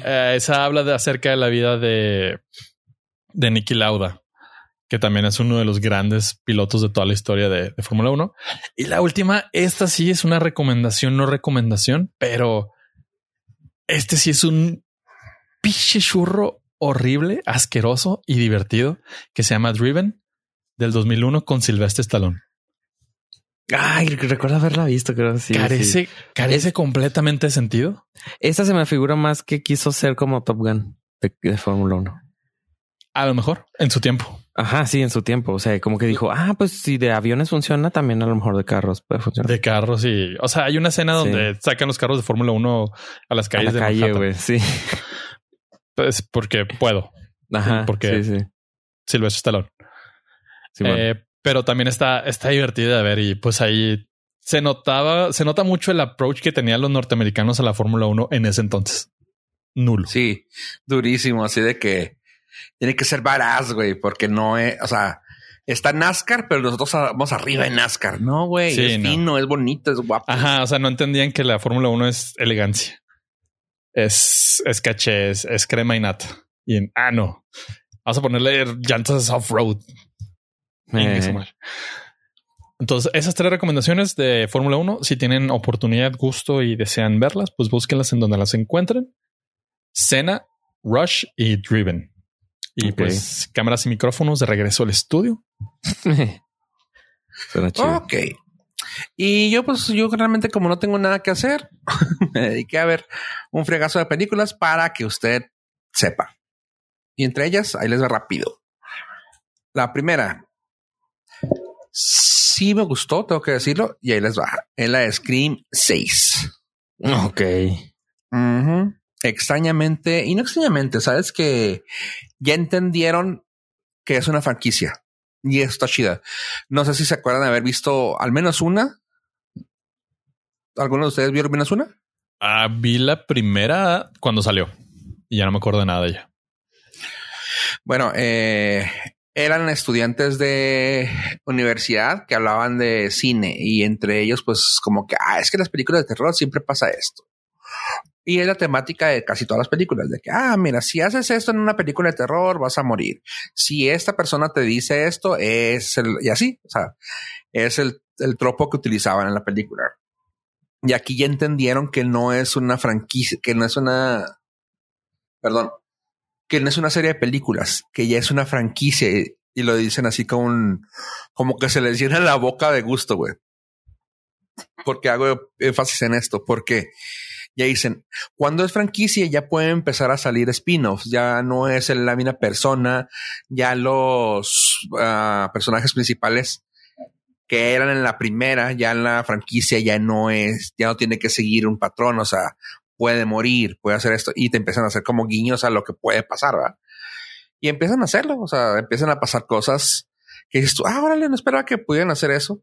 Eh, esa habla de acerca de la vida de, de Nicky Lauda, que también es uno de los grandes pilotos de toda la historia de, de Fórmula 1. Y la última, esta sí es una recomendación, no recomendación, pero este sí es un pinche churro horrible, asqueroso y divertido que se llama Driven del 2001 con Sylvester Stallone. Ay, recuerdo haberla visto, creo. Sí, carece, sí. carece completamente de sentido. Esa se me figura más que quiso ser como Top Gun de, de Fórmula 1. A lo mejor en su tiempo. Ajá, sí, en su tiempo. O sea, como que dijo, ah, pues si de aviones funciona, también a lo mejor de carros puede funcionar. De carros y, o sea, hay una escena Sí. donde sacan los carros de Fórmula 1 a las a calles la de calle, güey. Sí. Pues porque puedo. Ajá. porque- Sí, sí. Silvestre Stallone. Sí, bueno. Eh, pero también está, está divertida de ver y pues ahí se notaba, se nota mucho el approach que tenían los norteamericanos a la Fórmula 1 en ese entonces. Nulo. Sí, durísimo. Así de que tiene que ser badass, güey, porque no es, o sea, está NASCAR, pero nosotros vamos arriba de NASCAR. No, güey, Sí, es no. fino, es bonito, es guapo. Ajá, o sea, no entendían que la Fórmula 1 es elegancia. Es, es caché, es, es crema y nata. Y en, ah, no. Vamos a ponerle llantas off-road. Eh. Entonces, esas tres recomendaciones de Fórmula 1, si tienen oportunidad, gusto y desean verlas, pues búsquenlas en donde las encuentren. Cena, Rush y Driven. Y pues cámaras y micrófonos de regreso al estudio. Suena chido. Ok. Y yo, pues, yo realmente, como no tengo nada que hacer, me dediqué a ver un fregazo de películas para que usted sepa. Y entre ellas, ahí les va rápido. La primera. sí me gustó, tengo que decirlo, y ahí les va. Es la de Scream 6. Ok. Ujú. Extrañamente, y no extrañamente, sabes que ya entendieron que es una franquicia y eso está chida. No sé si se acuerdan de haber visto al menos una. ¿Alguno de ustedes vieron al menos una? Ah, vi la primera cuando salió y ya no me acuerdo de nada de ella. Bueno, eh, eran estudiantes de universidad que hablaban de cine y entre ellos, pues, como que ah, es que en las películas de terror siempre pasa esto. Y es la temática de casi todas las películas, de que, ah, mira, si haces esto en una película de terror, vas a morir. Si esta persona te dice esto, es el, y así, o sea, es el, el tropo que utilizaban en la película. Y aquí ya entendieron que no es una franquicia, que no es una, perdón, que no es una serie de películas, que ya es una franquicia y, lo dicen así como un, como que se les llena la boca de gusto, güey. Porque hago énfasis en esto, porque ya dicen, cuando es franquicia ya pueden empezar a salir spin-offs, ya no es el- la misma persona, ya los ah, personajes principales que eran en la primera, ya en la franquicia ya no es, ya no tiene que seguir un patrón, o sea, puede morir, puede hacer esto, y te empiezan a hacer como guiños a lo que puede pasar, ¿verdad? Y empiezan a hacerlo, o sea, empiezan a pasar cosas que dices tú, ah, órale, no esperaba que pudieran hacer eso.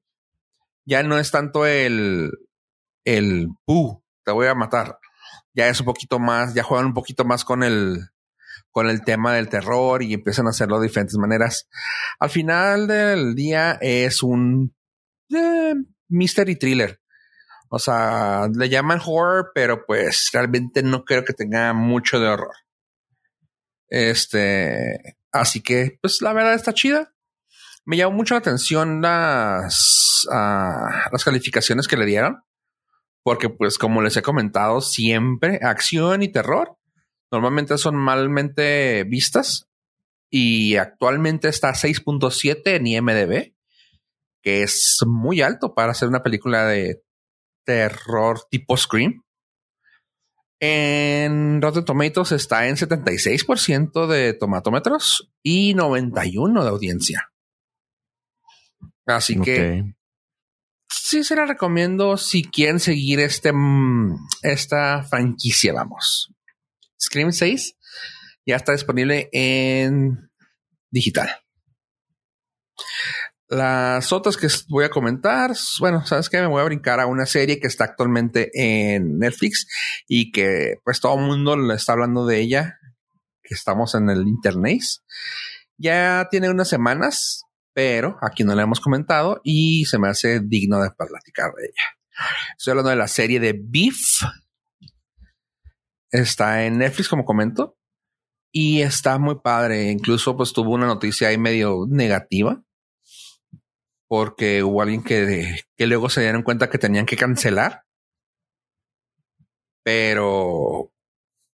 Ya no es tanto el, el, uh, te voy a matar. Ya es un poquito más, ya juegan un poquito más con el, con el tema del terror y empiezan a hacerlo de diferentes maneras. Al final del día es un eh, mystery thriller. O sea, le llaman horror, pero pues realmente no creo que tenga mucho de horror. Este, así que, pues la verdad está chida. Me llamó mucho la atención las, ah, las calificaciones que le dieron. Porque, pues, como les he comentado, siempre acción y terror normalmente son malmente vistas. Y actualmente está 6.7 en IMDB, que es muy alto para hacer una película de terror tipo Scream. En Rotten Tomatoes está en 76% de tomatómetros y 91 de audiencia. Así que Ok. Sí se la recomiendo si quieren seguir este, mm, esta franquicia, vamos. Scream 6 ya está disponible en digital. Las otras que voy a comentar, bueno, sabes que me voy a brincar a una serie que está actualmente en Netflix y que pues todo el mundo le está hablando de ella, que estamos en el internet. Ya tiene unas semanas, pero aquí no la hemos comentado y se me hace digno de platicar de ella. Estoy hablando de la serie de Beef. Está en Netflix, como comento, y está muy padre. Incluso, pues tuvo una noticia ahí medio negativa porque hubo alguien que, que luego se dieron cuenta que tenían que cancelar. Pero,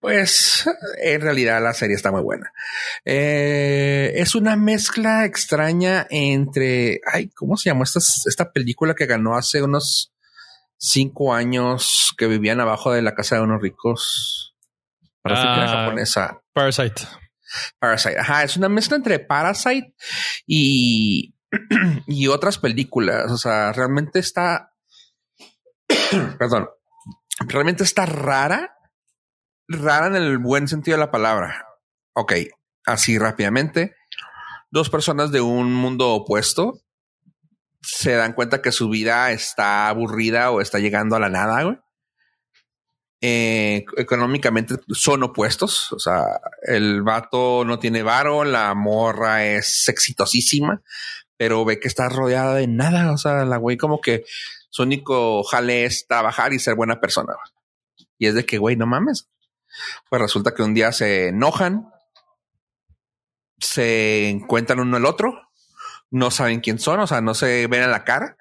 pues, en realidad la serie está muy buena. Eh, es una mezcla extraña entre, ay, ¿cómo se llamó esta, esta película que ganó hace unos cinco años que vivían abajo de la casa de unos ricos? Parece que era Ah. japonesa. Parasite. Parasite. Ajá, es una mezcla entre Parasite y, y otras películas. O sea, realmente está. Perdón. Realmente está rara. Rara en el buen sentido de la palabra. Ok, así rápidamente. Dos personas de un mundo opuesto se dan cuenta que su vida está aburrida o está llegando a la nada, güey. Eh, económicamente son opuestos. O sea, el vato no tiene varo, la morra es exitosísima, pero ve que está rodeada de nada. O sea, la güey como que su único jale es trabajar y ser buena persona. Y es de que, güey, no mames. Pues resulta que un día se enojan, se encuentran uno el otro, no saben quién son, o sea, no se ven a la cara,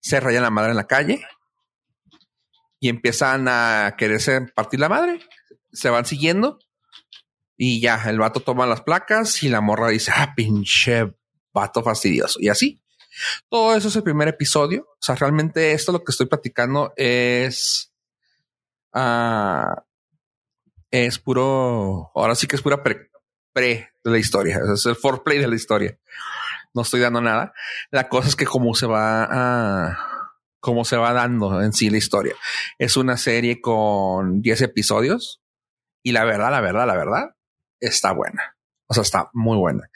se rayan la madre en la calle y empiezan a quererse partir la madre. Se van siguiendo y ya el vato toma las placas y la morra dice, ah, pinche vato fastidioso. Y así. Todo eso es el primer episodio. O sea, realmente esto lo que estoy platicando es... ah, es puro... Ahora sí que es pura pre, pre de la historia. Es el foreplay de la historia. no estoy dando nada. La cosa es que cómo se va a, cómo se va dando en sí la historia. Es una serie con 10 episodios y la verdad, la verdad, la verdad, está buena. O sea, está muy buena.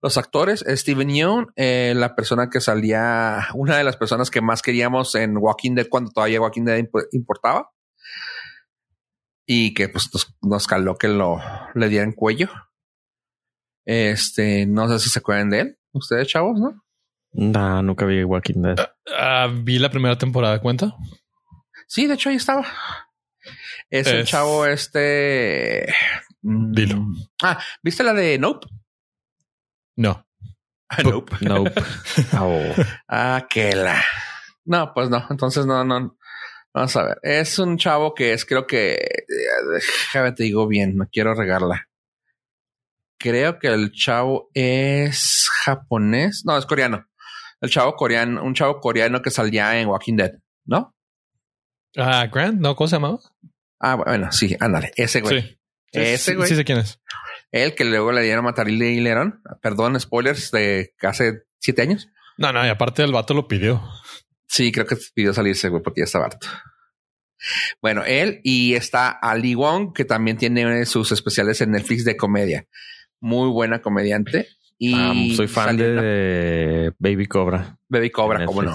Los actores, Steven Yeun, eh, la persona que salía, una de las personas que más queríamos en Walking Dead cuando todavía Walking Dead importaba. Y que pues nos, caló que lo le dieran cuello. Este, no sé si se acuerdan de él. Ustedes, chavos, ¿no? No, nunca vi Walking Dead. Ah, vi la primera temporada, ¿cuenta? Sí, de hecho ahí estaba. Es, el chavo este. Mm, Dilo. Ah, ¿viste la de Nope? No. Ah, nope. Nope. oh. Ah, que la. No, pues no. Entonces no, no. Vamos a ver. Es un chavo que es, creo que. Déjame te digo bien, no quiero regarla. Creo que el chavo es japonés. No, es coreano. El chavo coreano, un chavo coreano que salía en Walking Dead, ¿no? Ah, Grant, ¿no? ¿Cómo se llamaba? Ah, bueno, sí, ándale, ese güey. Sí. Ese güey. Sí, sé quién es. Él que luego le dieron a matar y le Perdón, spoilers de hace siete años. No, no, y aparte el vato lo pidió. Sí, creo que pidió salirse, güey, porque ya está harto. Bueno, él y está Ali Wong, que también tiene sus especiales en Netflix de comedia. Muy buena comediante. Y ah, soy fan de Baby Cobra. Baby Cobra, cómo no.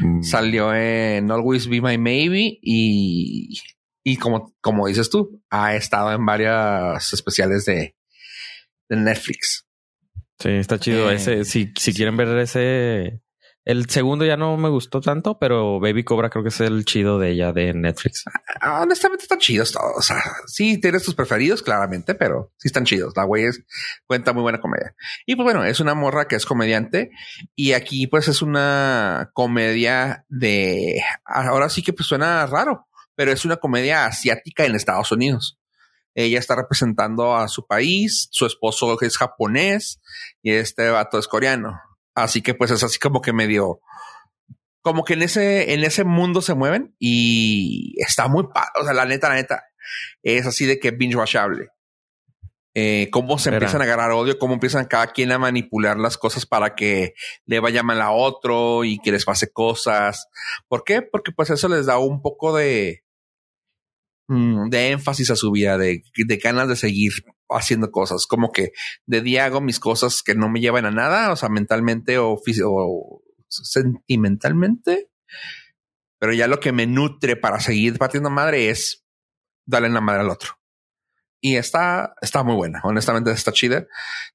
Mm. Salió en Always Be My Maybe y, y como, como dices tú, ha estado en varias especiales de, de Netflix. Sí, está chido. Eh, ese, si, si quieren ver ese, el segundo ya no me gustó tanto, pero Baby Cobra creo que es el chido de ella de Netflix. Ah, honestamente están chidos todos. O sea, sí tienes tus preferidos, claramente, pero sí están chidos. La güey es, cuenta muy buena comedia. Y pues bueno, es una morra que es comediante y aquí pues es una comedia de, ahora sí que pues suena raro, pero es una comedia asiática en Estados Unidos. Ella está representando a su país, su esposo es japonés y este vato es coreano. Así que pues es así como que medio, como que en ese, en ese mundo se mueven y está muy padre. O sea, la neta, la neta, es así de que binge watchable. Eh, cómo se empiezan a agarrar odio, cómo empiezan cada quien a manipular las cosas para que le vaya mal a otro y que les pase cosas. ¿Por qué? Porque pues eso les da un poco de, mm, de énfasis a su vida, de, de ganas de seguir haciendo cosas, como que de día hago mis cosas que no me llevan a nada, o sea, mentalmente o, o sentimentalmente, pero ya lo que me nutre para seguir partiendo madre es darle la madre al otro. Y está, está muy buena, honestamente está chida.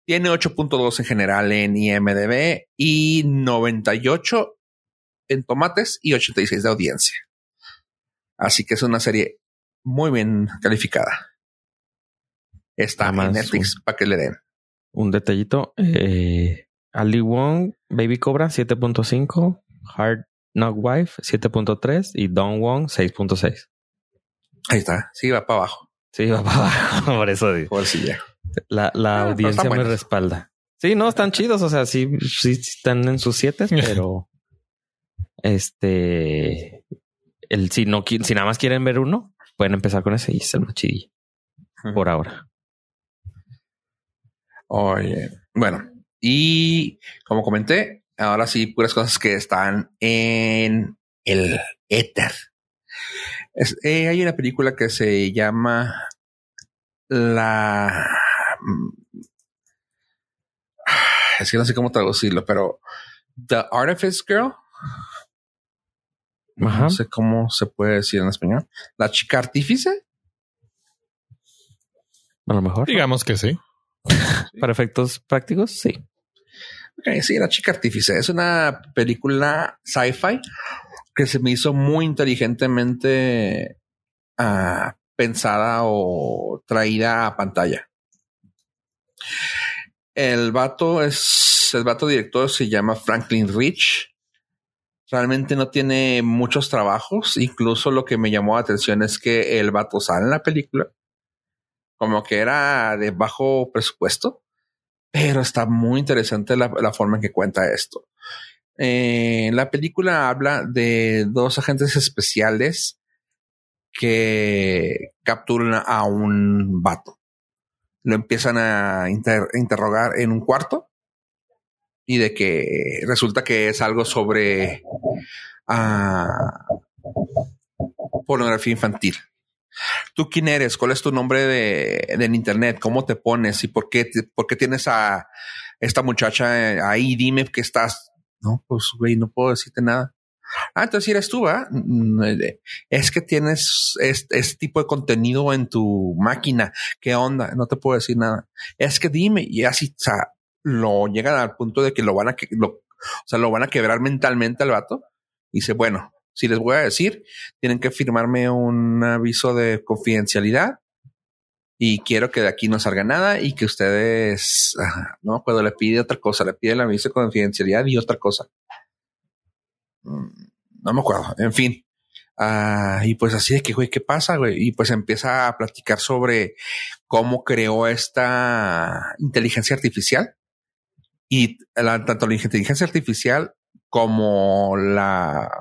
Tiene 8.2 en general en IMDB y 98 en tomates y 86 de audiencia. Así que es una serie muy bien calificada. Está en Netflix para que le den. Un detallito. Eh, Ali Wong, Baby Cobra 7.5, Hard Knock Wife 7.3 y Don Wong 6.6. Ahí está. Sí, va para abajo. Sí, va para abajo. Por eso digo. Por si ya. La, la ah, audiencia me respalda. Sí, no, están chidos. O sea, sí, sí están en sus siete, pero este, el si no, si nada más quieren ver uno, pueden empezar con ese y es el más por ahora. Oye, bueno, y como comenté, ahora sí, puras cosas que están en el éter. Eh, hay una película que se llama La. Mm, es que no sé cómo traducirlo, pero The Artifice Girl. No sé cómo se puede decir en español. La chica artífice. A lo mejor. Digamos que sí. Para efectos prácticos, sí. sí, La chica artífice es una película sci-fi que se me hizo muy inteligentemente ah, pensada o traída a pantalla. El vato es, el vato director se llama Franklin Rich. Realmente no tiene muchos trabajos. Incluso lo que me llamó la atención es que el vato sale en la película como que era de bajo presupuesto, pero está muy interesante la, forma en que cuenta esto. Eh, la película habla de dos agentes especiales que capturan a un vato. Lo empiezan a interrogar en un cuarto y de que resulta que es algo sobre ah, pornografía infantil. ¿Tú quién eres? ¿Cuál es tu nombre de, en internet? ¿Cómo te pones? ¿Y por qué, por qué tienes a esta muchacha ahí? Dime que estás. No, pues, güey, no puedo decirte nada. Ah, entonces eres tú, ¿ah? Es que tienes este, tipo de contenido en tu máquina. ¿Qué onda? No te puedo decir nada. Es que dime. Y así, o sea, lo llegan al punto de que lo van a, lo, o sea, lo van a quebrar mentalmente al vato. Y dice, bueno, si les voy a decir, tienen que firmarme un aviso de confidencialidad y quiero que de aquí no salga nada y que ustedes, no puedo, le pide otra cosa, le pide el aviso de confidencialidad y otra cosa. Mm, no me acuerdo, en fin. Ah, y pues así de que, güey, ¿qué pasa, güey? Y pues empieza a platicar sobre cómo creó esta inteligencia artificial y tanto la inteligencia artificial como la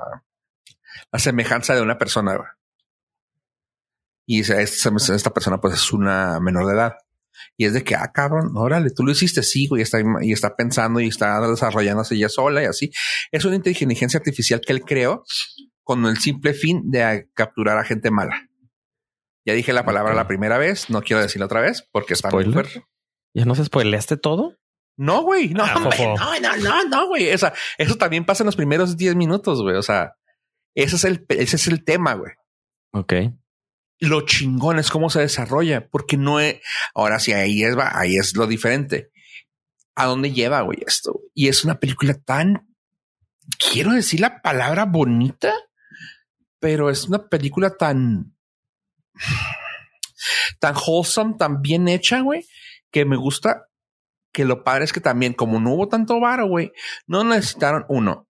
la semejanza de una persona. Y esta, persona pues es una menor de edad. Y es de que, ah, cabrón, órale, tú lo hiciste, sí, güey, y está, y está pensando y está desarrollándose ella sola y así. Es una inteligencia artificial que él creó con el simple fin de capturar a gente mala. Ya dije la palabra la primera vez, no quiero decirla otra vez porque está muy fuerte. ¿Ya no se spoileaste todo? No, güey, no, ah, no, no, no, no, güey. O sea, eso también pasa en los primeros 10 minutos, güey. O sea, ese es el, ese es el tema, güey. Ok. Lo chingón es cómo se desarrolla, porque no es, ahora sí, ahí es, ahí es lo diferente. ¿A dónde lleva, güey, esto? Y es una película tan, quiero decir la palabra bonita, pero es una película tan, tan wholesome, tan bien hecha, güey, que me gusta que lo padre es que también, como no hubo tanto varo, güey, no necesitaron uno,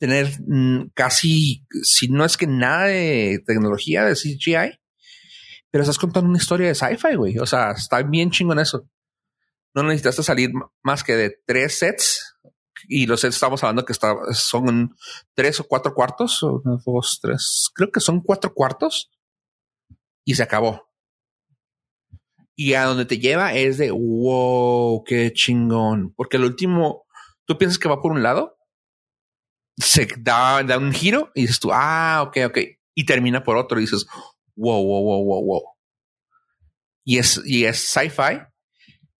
tener mm, casi, si no es que nada de tecnología de CGI, pero estás contando una historia de sci-fi, güey. O sea, está bien chingón eso. No necesitaste salir más que de tres sets y los sets estamos hablando que son tres o cuatro cuartos, o dos, tres, creo que son cuatro cuartos y se acabó. Y a donde te lleva es de wow, qué chingón. Porque el último, tú piensas que va por un lado se da, da un giro y dices tú, ah, ok, ok. Y termina por otro y dices, wow, wow, wow, wow, wow. Y es, y es sci-fi.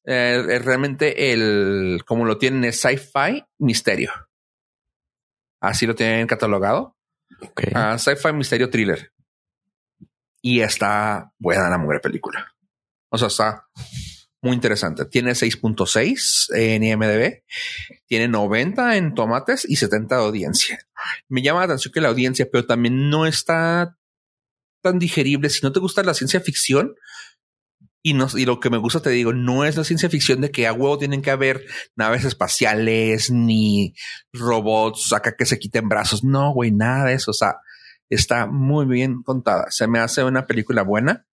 Eh, realmente el, como lo tienen, es sci-fi misterio. Así lo tienen catalogado. Okay. Uh, sci-fi misterio thriller. Y está buena la mujer película. O sea, está muy interesante. Tiene 6.6 en IMDB, tiene 90 en tomates y 70 de audiencia. Me llama la atención que la audiencia, pero también no está tan digerible. Si no te gusta la ciencia ficción, y, no, y lo que me gusta, te digo, no es la ciencia ficción de que a huevo tienen que haber naves espaciales ni robots acá que se quiten brazos. No, güey, nada de eso. O sea, está muy bien contada. Se me hace una película buena.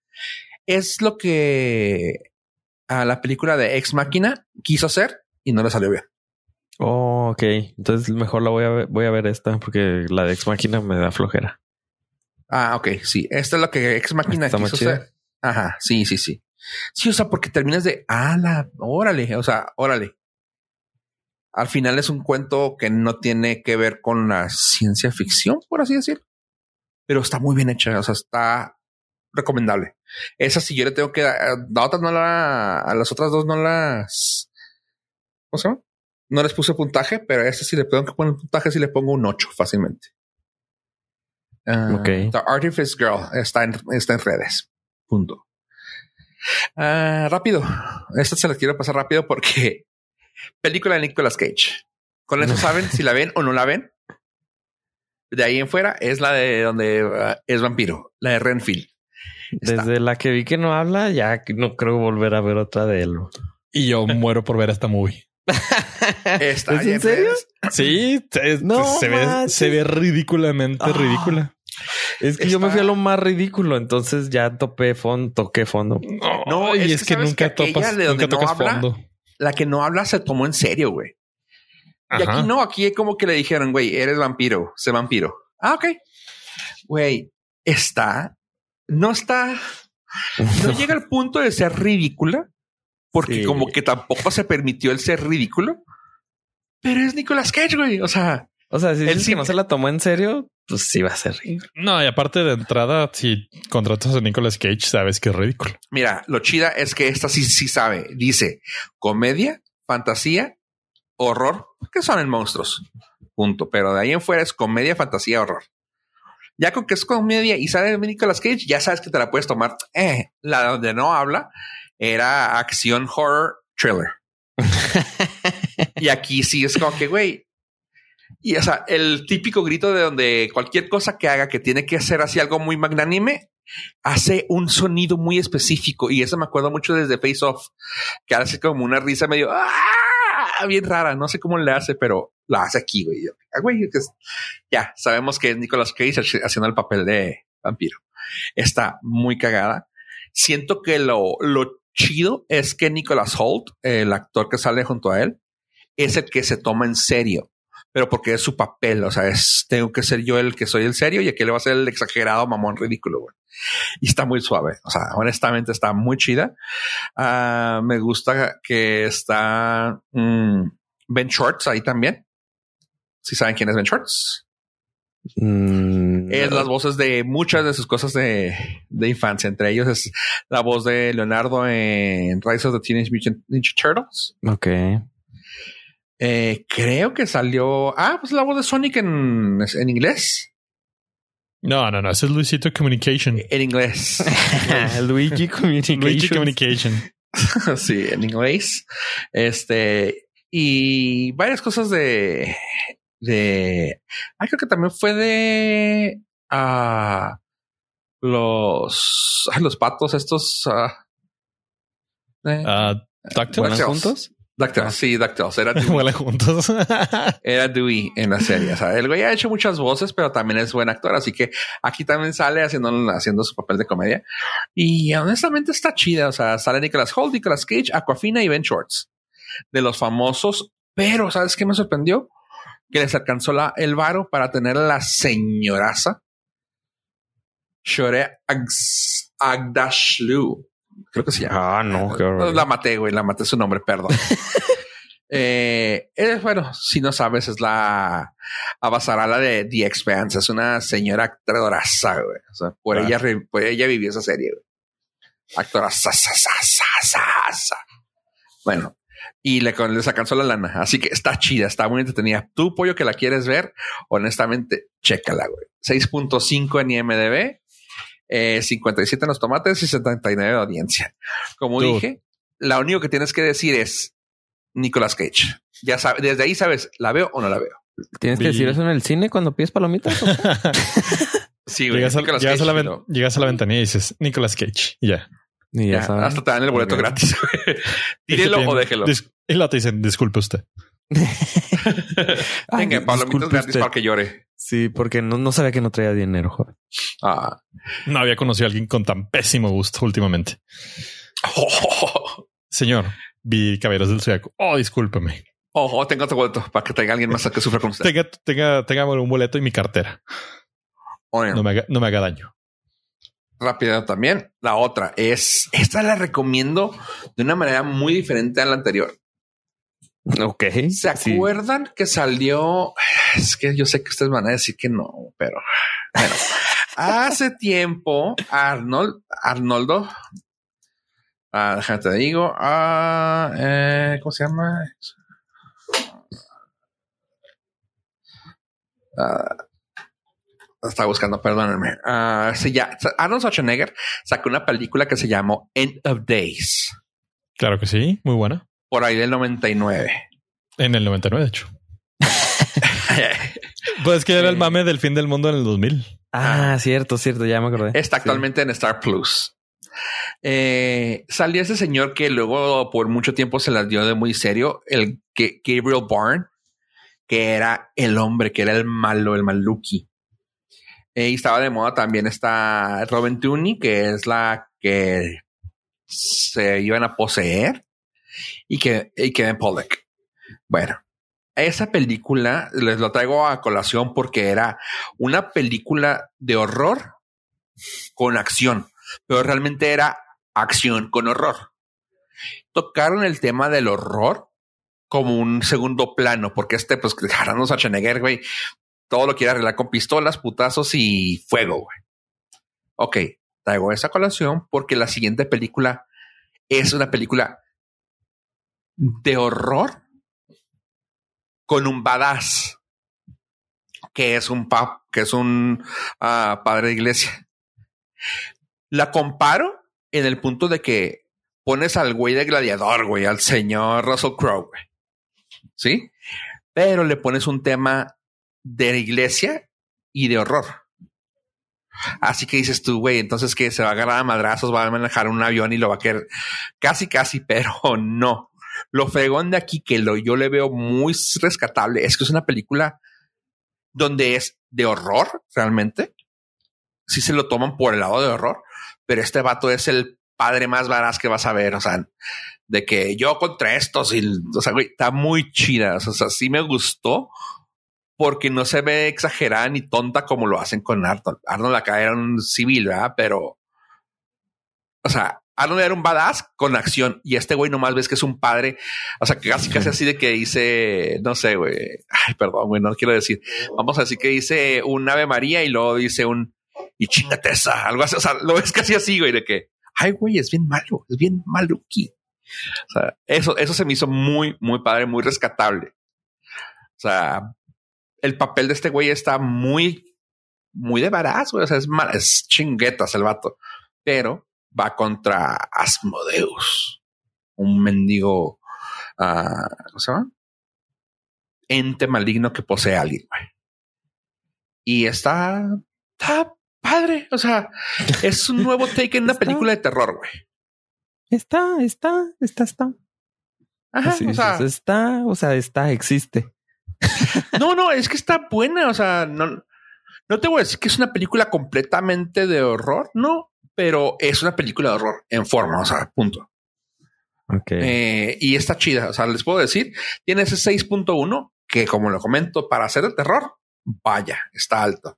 Es lo que a la película de Ex Máquina quiso hacer y no le salió bien. Oh, ok. Entonces mejor la voy a ver, voy a ver esta porque la de Ex Máquina me da flojera. Ah, ok. Sí, esta es lo que Ex Máquina quiso hacer. Ajá, sí, sí, sí. Sí, o sea, porque terminas de, ah, la, órale, o sea, órale. Al final es un cuento que no tiene que ver con la ciencia ficción, por así decir. Pero está muy bien hecha, o sea, está recomendable. Esa sí yo le tengo que dar. La otra no la. A las otras dos no las. ¿Cómo se llama? No les puse puntaje, pero a esta sí le tengo que poner puntaje si le pongo un 8 fácilmente. Uh, ok. The Artifice Girl está en, está en redes. Punto. Uh, rápido. Esta se la quiero pasar rápido porque película de Nicolas Cage. Con eso saben si la ven o no la ven. De ahí en fuera es la de donde uh, es vampiro, la de Renfield. Desde la que vi que no habla, ya no creo volver a ver otra de él. Y yo muero por ver esta movie. ¿Está ¿Es en serio? Sí, no se, ve, se ve ridículamente ah. ridícula. Es que yo me fui a lo más ridículo, entonces ya topé fondo, toqué fondo. No, y es, que, nunca topas, nunca tocas fondo. La que no habla se tomó en serio, güey. Y aquí no, aquí como que le dijeron, güey, eres vampiro, sé vampiro. Ah, ok. Güey, está no está, no llega al punto de ser ridícula, porque como que tampoco se permitió el ser ridículo, pero es Nicolas Cage, güey. O sea, O sea, si Él sí- que no se la tomó en serio, pues sí va a ser ridículo. No, y aparte de entrada, si contratas a Nicolas Cage, sabes que es ridículo. mira, lo chida es que esta sí, sí sabe. Dice comedia, fantasía, horror, que son en monstruos. Punto. Pero de ahí en fuera es comedia, fantasía, horror. Ya con que es comedia y sale Nicolas Cage, ya sabes que te la puedes tomar. Eh, la donde no habla era acción, horror, thriller. y aquí sí es como que, güey. Y o sea, el típico grito de donde cualquier cosa que haga que tiene que hacer así algo muy magnánime, hace un sonido muy específico. Y eso me acuerdo mucho desde Face Off, que hace como una risa medio ¡ah! bien rara. No sé cómo le hace, pero la hace aquí, güey. Yo, ah, ya sabemos que es Nicolas Cage haci- haciendo el papel de vampiro. Está muy cagada. Siento que lo, lo chido es que Nicholas Holt, el actor que sale junto a él, es el que se toma en serio, pero porque es su papel. O sea, es tengo que ser yo el que soy el serio y aquí le va a ser el exagerado mamón ridículo. güey. Y está muy suave. O sea, honestamente está muy chida. Ah, me gusta que está mm, Ben Shorts ahí también. Si saben quién es Ben Shorts. Mm, Es las voces de muchas de sus cosas de, de infancia. Entre ellos es la voz de Leonardo en Rise of the Teenage Mutant Ninja Turtles. Ok. Eh, creo que salió. Ah, pues la voz de Sonic en, en inglés. No, no, no. Ese es Luisito Communication. En inglés. Luigi Communications. Luigi Communication. sí, en inglés. Este. Y varias cosas de. De. Ah, creo que también fue de. ah, los. ah, los patos estos. DuckTales. ¿Buenos DuckTales. juntos? DuckTales, sí, DuckTales. Era Dewey. Juntos. Era Dewey en la serie. O sea, el güey ha hecho muchas voces, pero también es buen actor. Así que aquí también sale haciendo, haciendo su papel de comedia. Y honestamente está chida. O sea, sale Nicolas Holt, Nicolas Cage, Aquafina y Ben Shorts. De los famosos. Pero, ¿sabes qué me sorprendió? Que les alcanzó la, el varo para tener a la señoraza. Shore Agdashlu. Creo que se llama. Ah, no, qué horror. La maté, güey, la maté su nombre, perdón. eh, eh, bueno, si no sabes, es la Abasarala de The Expanse. Es una señora actoraza, güey. O sea, por, ella, por ella vivió esa serie, güey. Actoraza, sa, sa, sa, sa, sa. Bueno, y le, les alcanzó la lana. Así que está chida, está muy entretenida. Tú, pollo, que la quieres ver, honestamente, chécala, güey. 6.5 en IMDB, eh, 57 en los tomates y 79 de audiencia. Como Dude. dije, lo único que tienes que decir es Nicolas Cage. Ya sabes, desde ahí sabes, ¿la veo o no la veo? ¿Tienes que decir eso en el cine cuando pides palomitas? Sí, llegas, a, Nicolas llegas a la llegas a la ventanilla y dices Nicolas Cage. Y ya. Y Ya, ya saben. hasta te dan el boleto gratis. Tírelo o déjelo. "Dis- Y luego te dicen, disculpe usted. Ay, Venga, palomitas gratis usted. para que llore. Sí, porque no, no sabía que no traía dinero, joven. Ah. No había conocido a alguien con tan pésimo gusto últimamente. Señor, vi Caballeros del Zodiaco. Oh, discúlpeme. Ojo, tengo otro boleto para que traiga alguien más que sufra con usted. Tenga, tenga, tenga un boleto y mi cartera. No me haga, no me haga daño. Rápido también. La otra es, esta la recomiendo de una manera muy diferente a la anterior. Ok. ¿Se sí. acuerdan que salió? Es que yo sé que ustedes van a decir que no, pero bueno, hace tiempo Arnold, Arnoldo, ah, déjame te digo, ah, eh, ¿cómo se llama? Ah, estaba buscando, perdónenme. Ah, sí, ya, Arnold Schwarzenegger sacó una película que se llamó End of Days Claro que sí. Muy buena. por ahí del 99. En el 99, de hecho. Pues que era el mame del fin del mundo en el 2000. Ah, cierto, cierto. Ya me acordé. Está actualmente en Star Plus. Eh, salió ese señor que luego por mucho tiempo se las dio de muy serio, el que Gabriel Byrne, que era el hombre, que era el malo, el maluki. Eh, y estaba de moda también está Robin Tooney, que es la que se iban a poseer, y que y Kevin Pollak. Bueno, esa película les lo traigo a colación porque era una película de horror con acción, pero realmente era acción con horror. Tocaron el tema del horror como un segundo plano, porque este, pues, Arnold Schwarzenegger, güey, todo lo quiere arreglar con pistolas, putazos y fuego, güey. Ok, traigo esa colación porque la siguiente película es una película de horror con un badass que es un pap, que es un ah, padre de iglesia. La comparo en el punto de que pones al güey de gladiador, güey, al señor Russell Crowe, güey. ¿Sí? Pero le pones un tema de iglesia y de horror. Así que dices tú, güey, entonces que se va a agarrar a madrazos, va a manejar un avión y lo va a querer casi, casi, pero no. Lo fregón de aquí que lo, yo le veo muy rescatable es que es una película donde es de horror realmente. Si se lo toman por el lado de horror, pero este vato es el padre más varaz que vas a ver. O sea, de que yo contra estos y, o sea, güey, está muy chida. O sea, sí me gustó porque no se ve exagerada ni tonta como lo hacen con Arnold. Arnold acá era un civil, ¿verdad? Pero, o sea, Arnold era un badass con acción y este güey nomás ves que es un padre, o sea, que casi casi así de que dice, no sé, güey, ay, perdón, güey, no quiero decir, vamos a decir que dice un Ave María y luego dice un, y chingate esa, algo así, o sea, lo ves casi así, güey, de que, ay, güey, es bien malo, es bien maluqui. O sea, eso, eso se me hizo muy, muy padre, muy rescatable. O sea, el papel de este güey está muy, muy de barazo, O sea, es, mal, es chinguetas el vato, pero va contra Asmodeus, un mendigo, uh, ¿cómo se llama? Ente maligno que posee a alguien, güey. Y está, está padre. O sea, es un nuevo take en una película de terror, güey. Está, está, está, está. Ajá, o sea, está, o sea, está, existe. No, no, es que está buena. O sea, no, no te voy a decir que es una película completamente de horror, no, pero es una película de horror en forma, o sea, punto. Ok. Eh, y está chida. O sea, les puedo decir, tiene ese 6.1 que, como lo comento, para hacer de terror, vaya, está alto.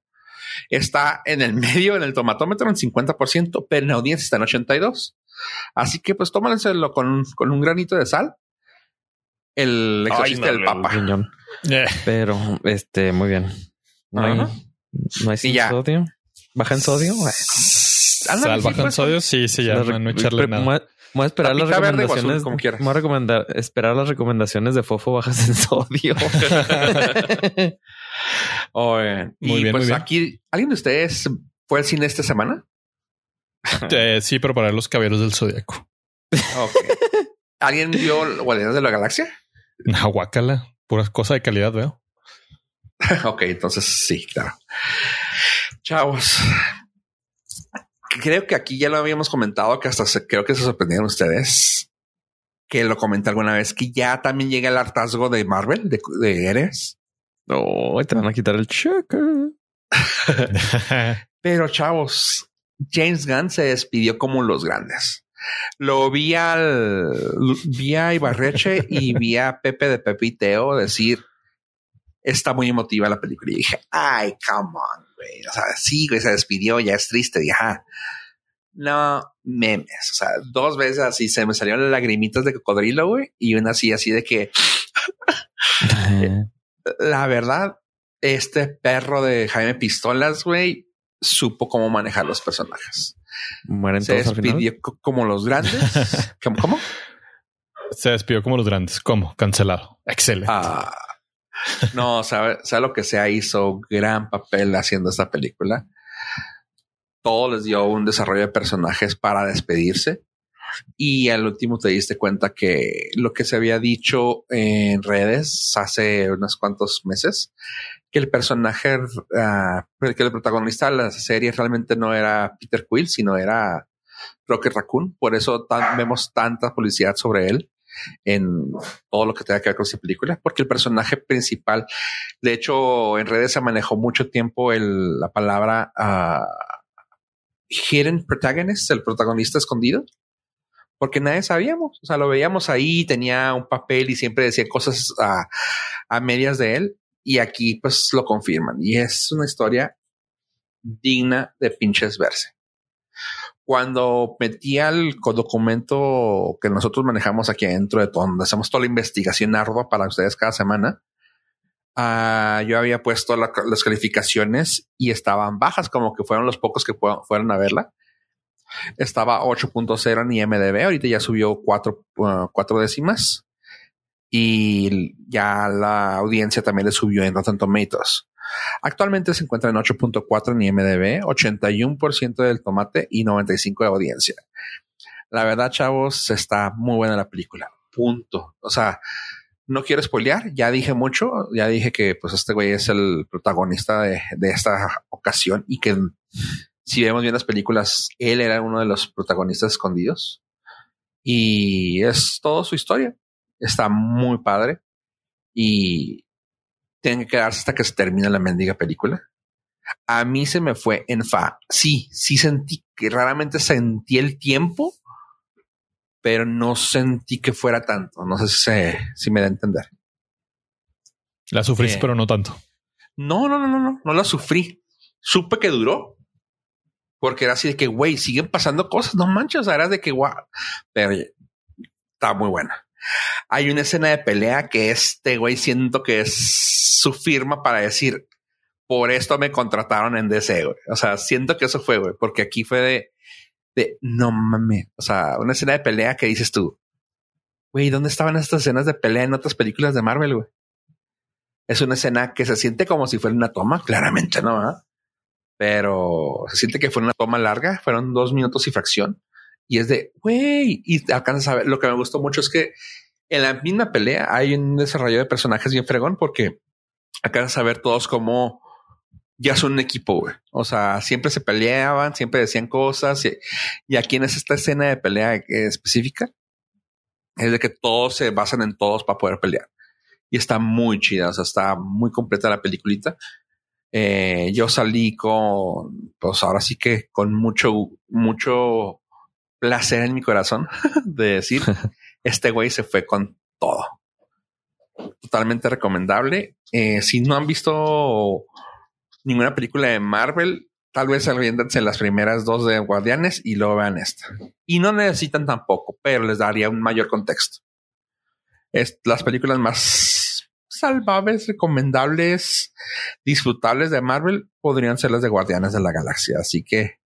Está en el medio, en el tomatómetro, en 50%, pero en la audiencia está en 82. Así que, pues, tómenselo con, con un granito de sal. El exorcista del Papa. Eh. Pero, este, muy bien. No hay, no hay sodio. ¿Baja en sodio? Sal, baja en sodio, sí, sí, ya, no, echarle nada. Voy a esperar las recomendaciones. como quieras. Voy a recomendar, esperar las recomendaciones de Fofo bajas en sodio. muy bien, pues aquí, ¿alguien de ustedes fue al cine esta semana? Eh, sí, pero para los caballeros del zodiaco. ¿Alguien vio Guardianes de la Galaxia? Nahuacala. Puras cosas de calidad, veo. ok, entonces sí, claro. Chavos. Creo que aquí ya lo habíamos comentado, que hasta creo que se sorprendieron ustedes. Que lo comenté alguna vez, que ya también llega el hartazgo de Marvel, de, de Eres. No, te van a quitar el cheque. Pero chavos, James Gunn se despidió como los grandes. Lo vi al vi a Ibarreche y vi a Pepe de Pepiteo decir está muy emotiva la película. Y dije, ay, come on, güey. O sea, sí, güey, se despidió, ya es triste, ya. No memes. O sea, dos veces así se me salieron las lagrimitas de cocodrilo, güey, y una así, así de que la verdad, este perro de Jaime Pistolas, güey, supo cómo manejar los personajes. Mueren se despidió como los grandes. ¿Cómo? Se despidió como los grandes. ¿Cómo? Cancelado. Excelente. Ah, no, sabe, sabe lo que sea, hizo gran papel haciendo esta película. Todo les dio un desarrollo de personajes para despedirse. Y al último te diste cuenta que lo que se había dicho en redes hace unos cuantos meses que el personaje, uh, que el protagonista de la serie realmente no era Peter Quill, sino era Rocket Raccoon. Por eso vemos tanta publicidad sobre él en todo lo que tenga que ver con esa película, porque el personaje principal, de hecho, en redes se manejó mucho tiempo la palabra uh, hidden protagonist, el protagonista escondido, porque nadie sabíamos, o sea, lo veíamos ahí, tenía un papel y siempre decía cosas a, a medias de él y aquí pues lo confirman. Y es una historia digna de pinches verse. cuando metía el documento que nosotros manejamos aquí adentro de todo, donde hacemos toda la investigación ardua para ustedes cada semana, uh, yo había puesto la, las calificaciones y estaban bajas, como que fueron los pocos que fueron a verla. Estaba 8.0 en IMDB, ahorita ya subió cuatro, uh, cuatro décimas y ya la audiencia también le subió en Rotten Tomatoes. Actualmente se encuentra en 8.4 en IMDB, 81% del tomate y 95 de audiencia. La verdad, chavos, está muy buena la película. Punto. O sea, no quiero spoilear, ya dije mucho, ya dije que pues este güey es el protagonista de, de esta ocasión y que si vemos bien las películas, él era uno de los protagonistas escondidos y es toda su historia. Está muy padre y tienen que quedarse hasta que se termine la mendiga película. A mí se me fue en fa. Sí, sí sentí que raramente sentí el tiempo, pero no sentí que fuera tanto. No sé si, si me da a entender. La sufrí, eh, pero no tanto. No, no, no, no, no, no la sufrí. Supe que duró. Porque era así de que, güey, siguen pasando cosas, no manches, era de que, guau, pero está muy buena. Hay una escena de pelea que este güey siento que es su firma para decir, por esto me contrataron en DC, güey. O sea, siento que eso fue, güey, porque aquí fue de, de, no mames. O sea, una escena de pelea que dices tú, güey, ¿dónde estaban estas escenas de pelea en otras películas de Marvel, güey? Es una escena que se siente como si fuera una toma, claramente, ¿no? Pero se siente que fue una toma larga, fueron dos minutos y fracción y es de, güey, y alcanzas a ver, lo que me gustó mucho es que en la misma pelea hay un desarrollo de personajes bien fregón porque alcanzas a ver todos como ya son un equipo, güey. O sea, siempre se peleaban, siempre decían cosas y, aquí en esta escena de pelea específica es de que todos se basan en todos para poder pelear. Y está muy chida, o sea, está muy completa la peliculita. Eh, yo salí con, pues ahora sí que con mucho, mucho placer en mi corazón de decir, este güey se fue con todo. Totalmente recomendable. Eh, si no han visto ninguna película de Marvel, tal vez en las primeras dos de Guardianes y luego vean esta. Y no necesitan tampoco, pero les daría un mayor contexto. Es las películas más salvables, recomendables, disfrutables de Marvel podrían ser las de Guardianes de la Galaxia. Así que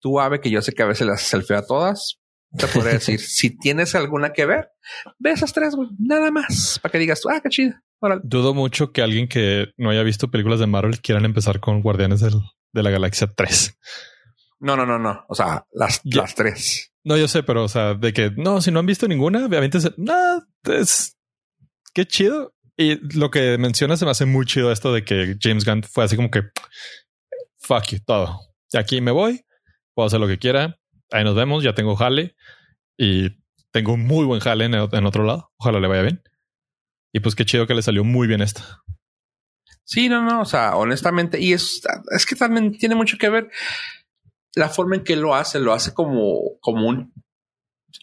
tú, Ave, que yo sé que a veces las selfie a todas, te podría decir, si tienes alguna que ver, ve esas tres, güey, nada más, para que digas tú, ah, qué chido. Dudo mucho que alguien que no haya visto películas de Marvel quieran empezar con Guardianes de la Galaxia 3. No, no, no, no. O sea, las, las tres. No, yo sé, pero o sea, de que no, si no han visto ninguna, obviamente no, es qué chido. Y lo que mencionas se me hace muy chido esto de que James Gunn fue así como que fuck you, todo. Y aquí me voy puedo hacer lo que quiera. Ahí nos vemos. Ya tengo jale y tengo un muy buen jale en, otro lado. Ojalá le vaya bien. Y pues qué chido que le salió muy bien esta. Sí, no, no, o sea, honestamente, y es, es que también tiene mucho que ver la forma en que lo hace, lo hace como, como un,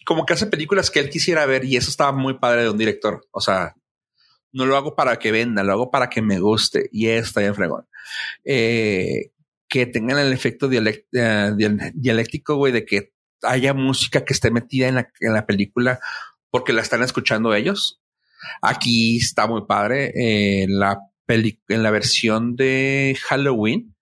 como que hace películas que él quisiera ver y eso estaba muy padre de un director. O sea, no lo hago para que venda, lo hago para que me guste y está bien fregón. Eh, que tengan el efecto eh, dialéctico, güey, de que haya música que esté metida en la, película porque la están escuchando ellos. Aquí está muy padre. en, la en la versión de Halloween,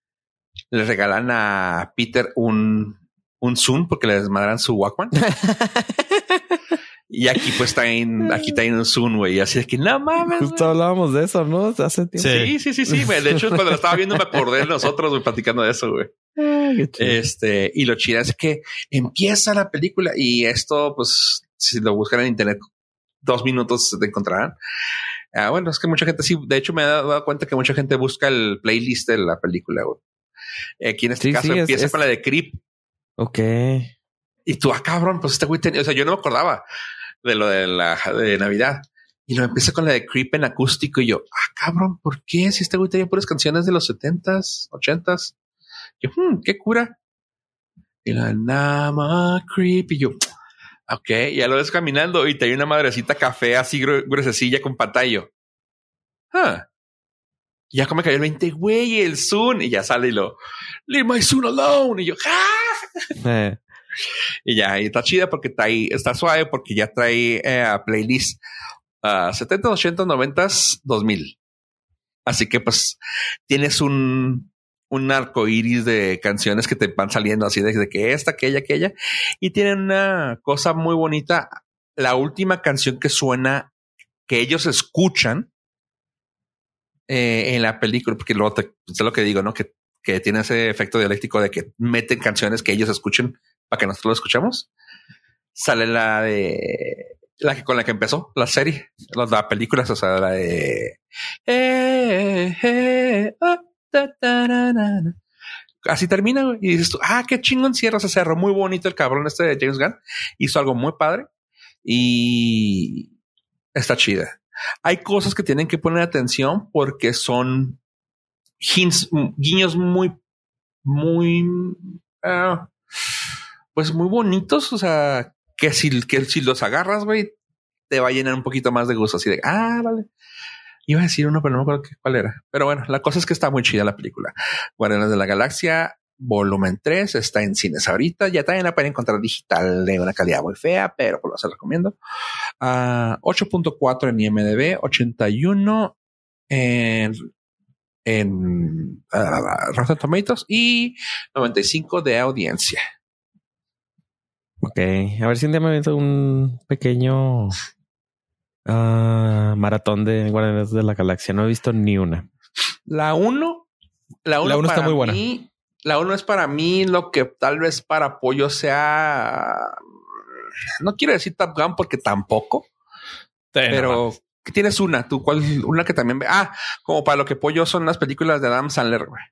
le regalan a Peter un, un Zoom porque le desmadran su Walkman. Y aquí pues está en, aquí está en un Zoom, güey. Así es que no mames. Justo hablábamos de eso, ¿no? Hace tiempo. Sí, sí, sí, sí. De hecho, cuando lo estaba viendo me acordé de nosotros, güey, platicando de eso, güey. Ah, este, y lo chido es que empieza la película y esto, pues, si lo buscan en internet, dos minutos te encontrarán. Ah, bueno, es que mucha gente sí, de hecho me he dado cuenta que mucha gente busca el playlist de la película, güey. Aquí en este caso empieza con la de Creep. Ok. Y tú, ah, cabrón, pues este güey tenía, o sea, yo no me acordaba de lo de la de Navidad. Y lo empieza con la de Creep en acústico y yo, ah, cabrón, ¿por qué? Si este güey tenía puras canciones de los setentas, ochentas. Yo, hmm, qué cura. Y la Nama Creep y yo, ok, ya lo ves caminando y te hay una madrecita café así gruesecilla con patallo. Ah. ya como cayó el 20, güey, el Zoom y ya sale y lo, leave my Zoom alone. Y yo, ¡ah! Eh. y ya, está chida porque está ahí, está suave porque ya trae eh, a playlist uh, 70, 80, 90, 2000. Así que pues tienes un, un arco iris de canciones que te van saliendo así desde que esta, aquella, aquella. Y tienen una cosa muy bonita. La última canción que suena, que ellos escuchan eh, en la película, porque luego te, es lo que digo, ¿no? Que, que tiene ese efecto dialéctico de que meten canciones que ellos escuchen para que nosotros lo escuchemos. Sale la de la que con la que empezó la serie, la película, o sea, la de eh, eh, oh, Así termina y dices tú, ah, qué chingón cierra ese cerro. Muy bonito el cabrón este de James Gunn. Hizo algo muy padre y está chida. Hay cosas que tienen que poner atención porque son hints, guiños muy, muy, uh, pues muy bonitos. O sea, que si, que si los agarras, güey, te va a llenar un poquito más de gusto. Así de, ah, vale. Iba a decir uno, pero no me acuerdo cuál era. Pero bueno, la cosa es que está muy chida la película. Guardianes de la Galaxia, volumen 3, está en cines ahorita. Ya también la pueden encontrar digital de una calidad muy fea, pero pues lo se recomiendo. Uh, ah, 8.4 en IMDB, 81 en, en uh, Rotten Tomatoes y 95 de audiencia. Ok, a ver si un día me meto un pequeño uh, maratón de Guardianes de la Galaxia. No he visto ni una. La 1, la 1 está muy buena. La 1 es para mí lo que tal vez para apoyo sea. No quiero decir Top Gun porque tampoco. pero que tienes una, tú cuál, una que también ve. Ah, como para lo que pollo son las películas de Adam Sandler, güey.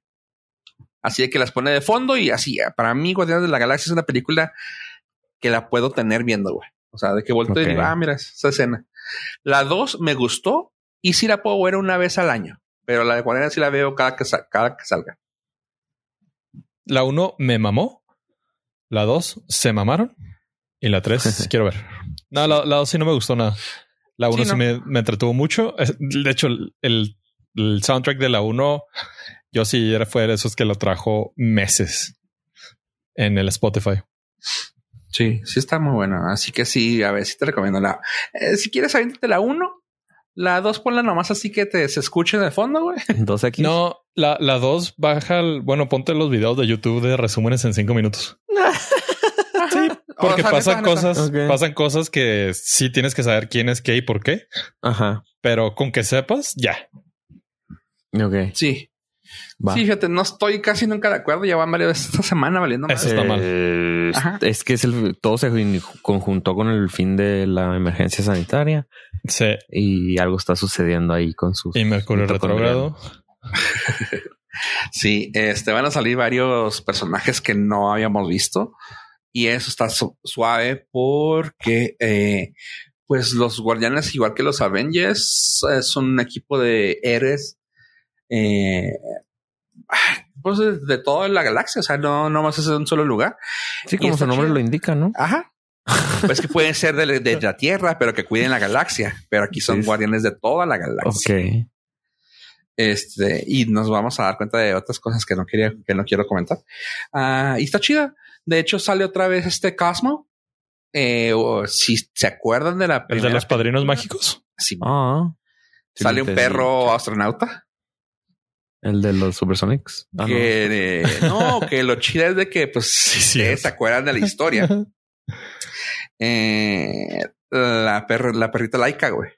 Así de que las pone de fondo y así. Para mí, Guardianes de la Galaxia es una película que la puedo tener viendo, güey. O sea, de que volteo y digo, ah, mira esa escena. La 2 me gustó y sí la puedo ver una vez al año, pero la de Guardianes sí la veo cada que, cada que salga. La 1 me mamó, la 2 se mamaron y la 3 quiero ver. No, la 2 sí no me gustó nada. La 1 sí, me, me, entretuvo mucho. De hecho, el, el soundtrack de la 1, yo sí era fue de esos que lo trajo meses en el Spotify. Sí, sí está muy buena. Así que sí, a ver, si te recomiendo la. Eh, si quieres de la 1, la 2 ponla nomás así que te se escuche de fondo, güey. Dos aquí. No, la, la 2 baja, el, bueno, ponte los videos de YouTube de resúmenes en 5 minutos. sí, porque pasan cosas, pasan cosas que sí tienes que saber quién es qué y por qué. Ajá. Pero con que sepas, ya. Ok. Sí. Sí, fíjate, no estoy casi nunca de acuerdo. Ya van varias esta semana valiendo Eso está mal. Eh, es que es el, todo se conjuntó con el fin de la emergencia sanitaria. Sí. Y algo está sucediendo ahí con sus. Y Mercurio retrogrado. sí, este van a salir varios personajes que no habíamos visto. Y eso está suave porque, eh, pues los guardianes, igual que los Avengers, es un equipo de héroes eh, pues de, toda la galaxia, o sea, no, no más es un solo lugar. Sí, como su nombre lo indica, ¿no? Ajá. pues que pueden ser de, la Tierra, pero que cuiden la galaxia. Pero aquí son guardianes de toda la galaxia. Ok. Este, y nos vamos a dar cuenta de otras cosas que no quería, que no quiero comentar. Ah, y está chida. De hecho, sale otra vez este Cosmo. Eh, si se acuerdan de la ¿El de los padrinos mágicos? Sí. Ah. sale un perro astronauta. El de los Supersonics. Ah, que, no. que lo chido es de que, pues, se acuerdan de la historia. eh, la, la perrita laica, güey.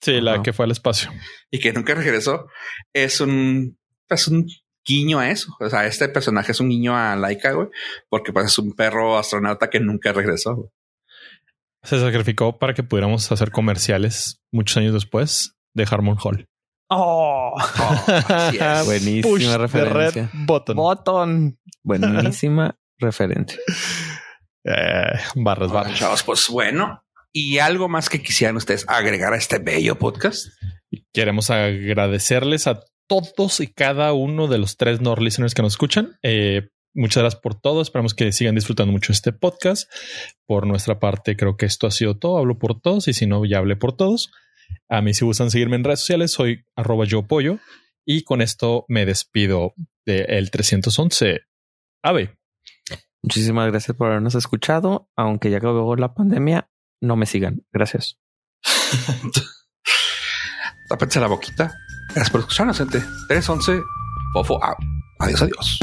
Sí, la que fue al espacio. Y que nunca regresó. Es un, es un guiño a eso. O sea, este personaje es un guiño a Laika, güey, porque pues es un perro astronauta que nunca regresó. Se sacrificó para que pudiéramos hacer comerciales muchos años después de Harmon Hall. Oh, buenísima referencia. button. Buenísima referencia. Eh, barras, barras. Chavos, pues bueno. ¿Y algo más que quisieran ustedes agregar a este bello podcast? Queremos agradecerles a todos y cada uno de los tres Nord listeners que nos escuchan. Eh, muchas gracias por todo. Esperamos que sigan disfrutando mucho este podcast. Por nuestra parte, creo que esto ha sido todo. Hablo por todos y si no, ya hablé por todos. A mí si gustan seguirme en redes sociales, soy arroba yo pollo. Y con esto me despido del 311. Ave. Muchísimas gracias por habernos escuchado. Aunque ya acabó la pandemia, no me sigan. Gracias. Tápense la boquita. Gracias por escucharnos, gente. 311 Fofo out. Adiós, adiós.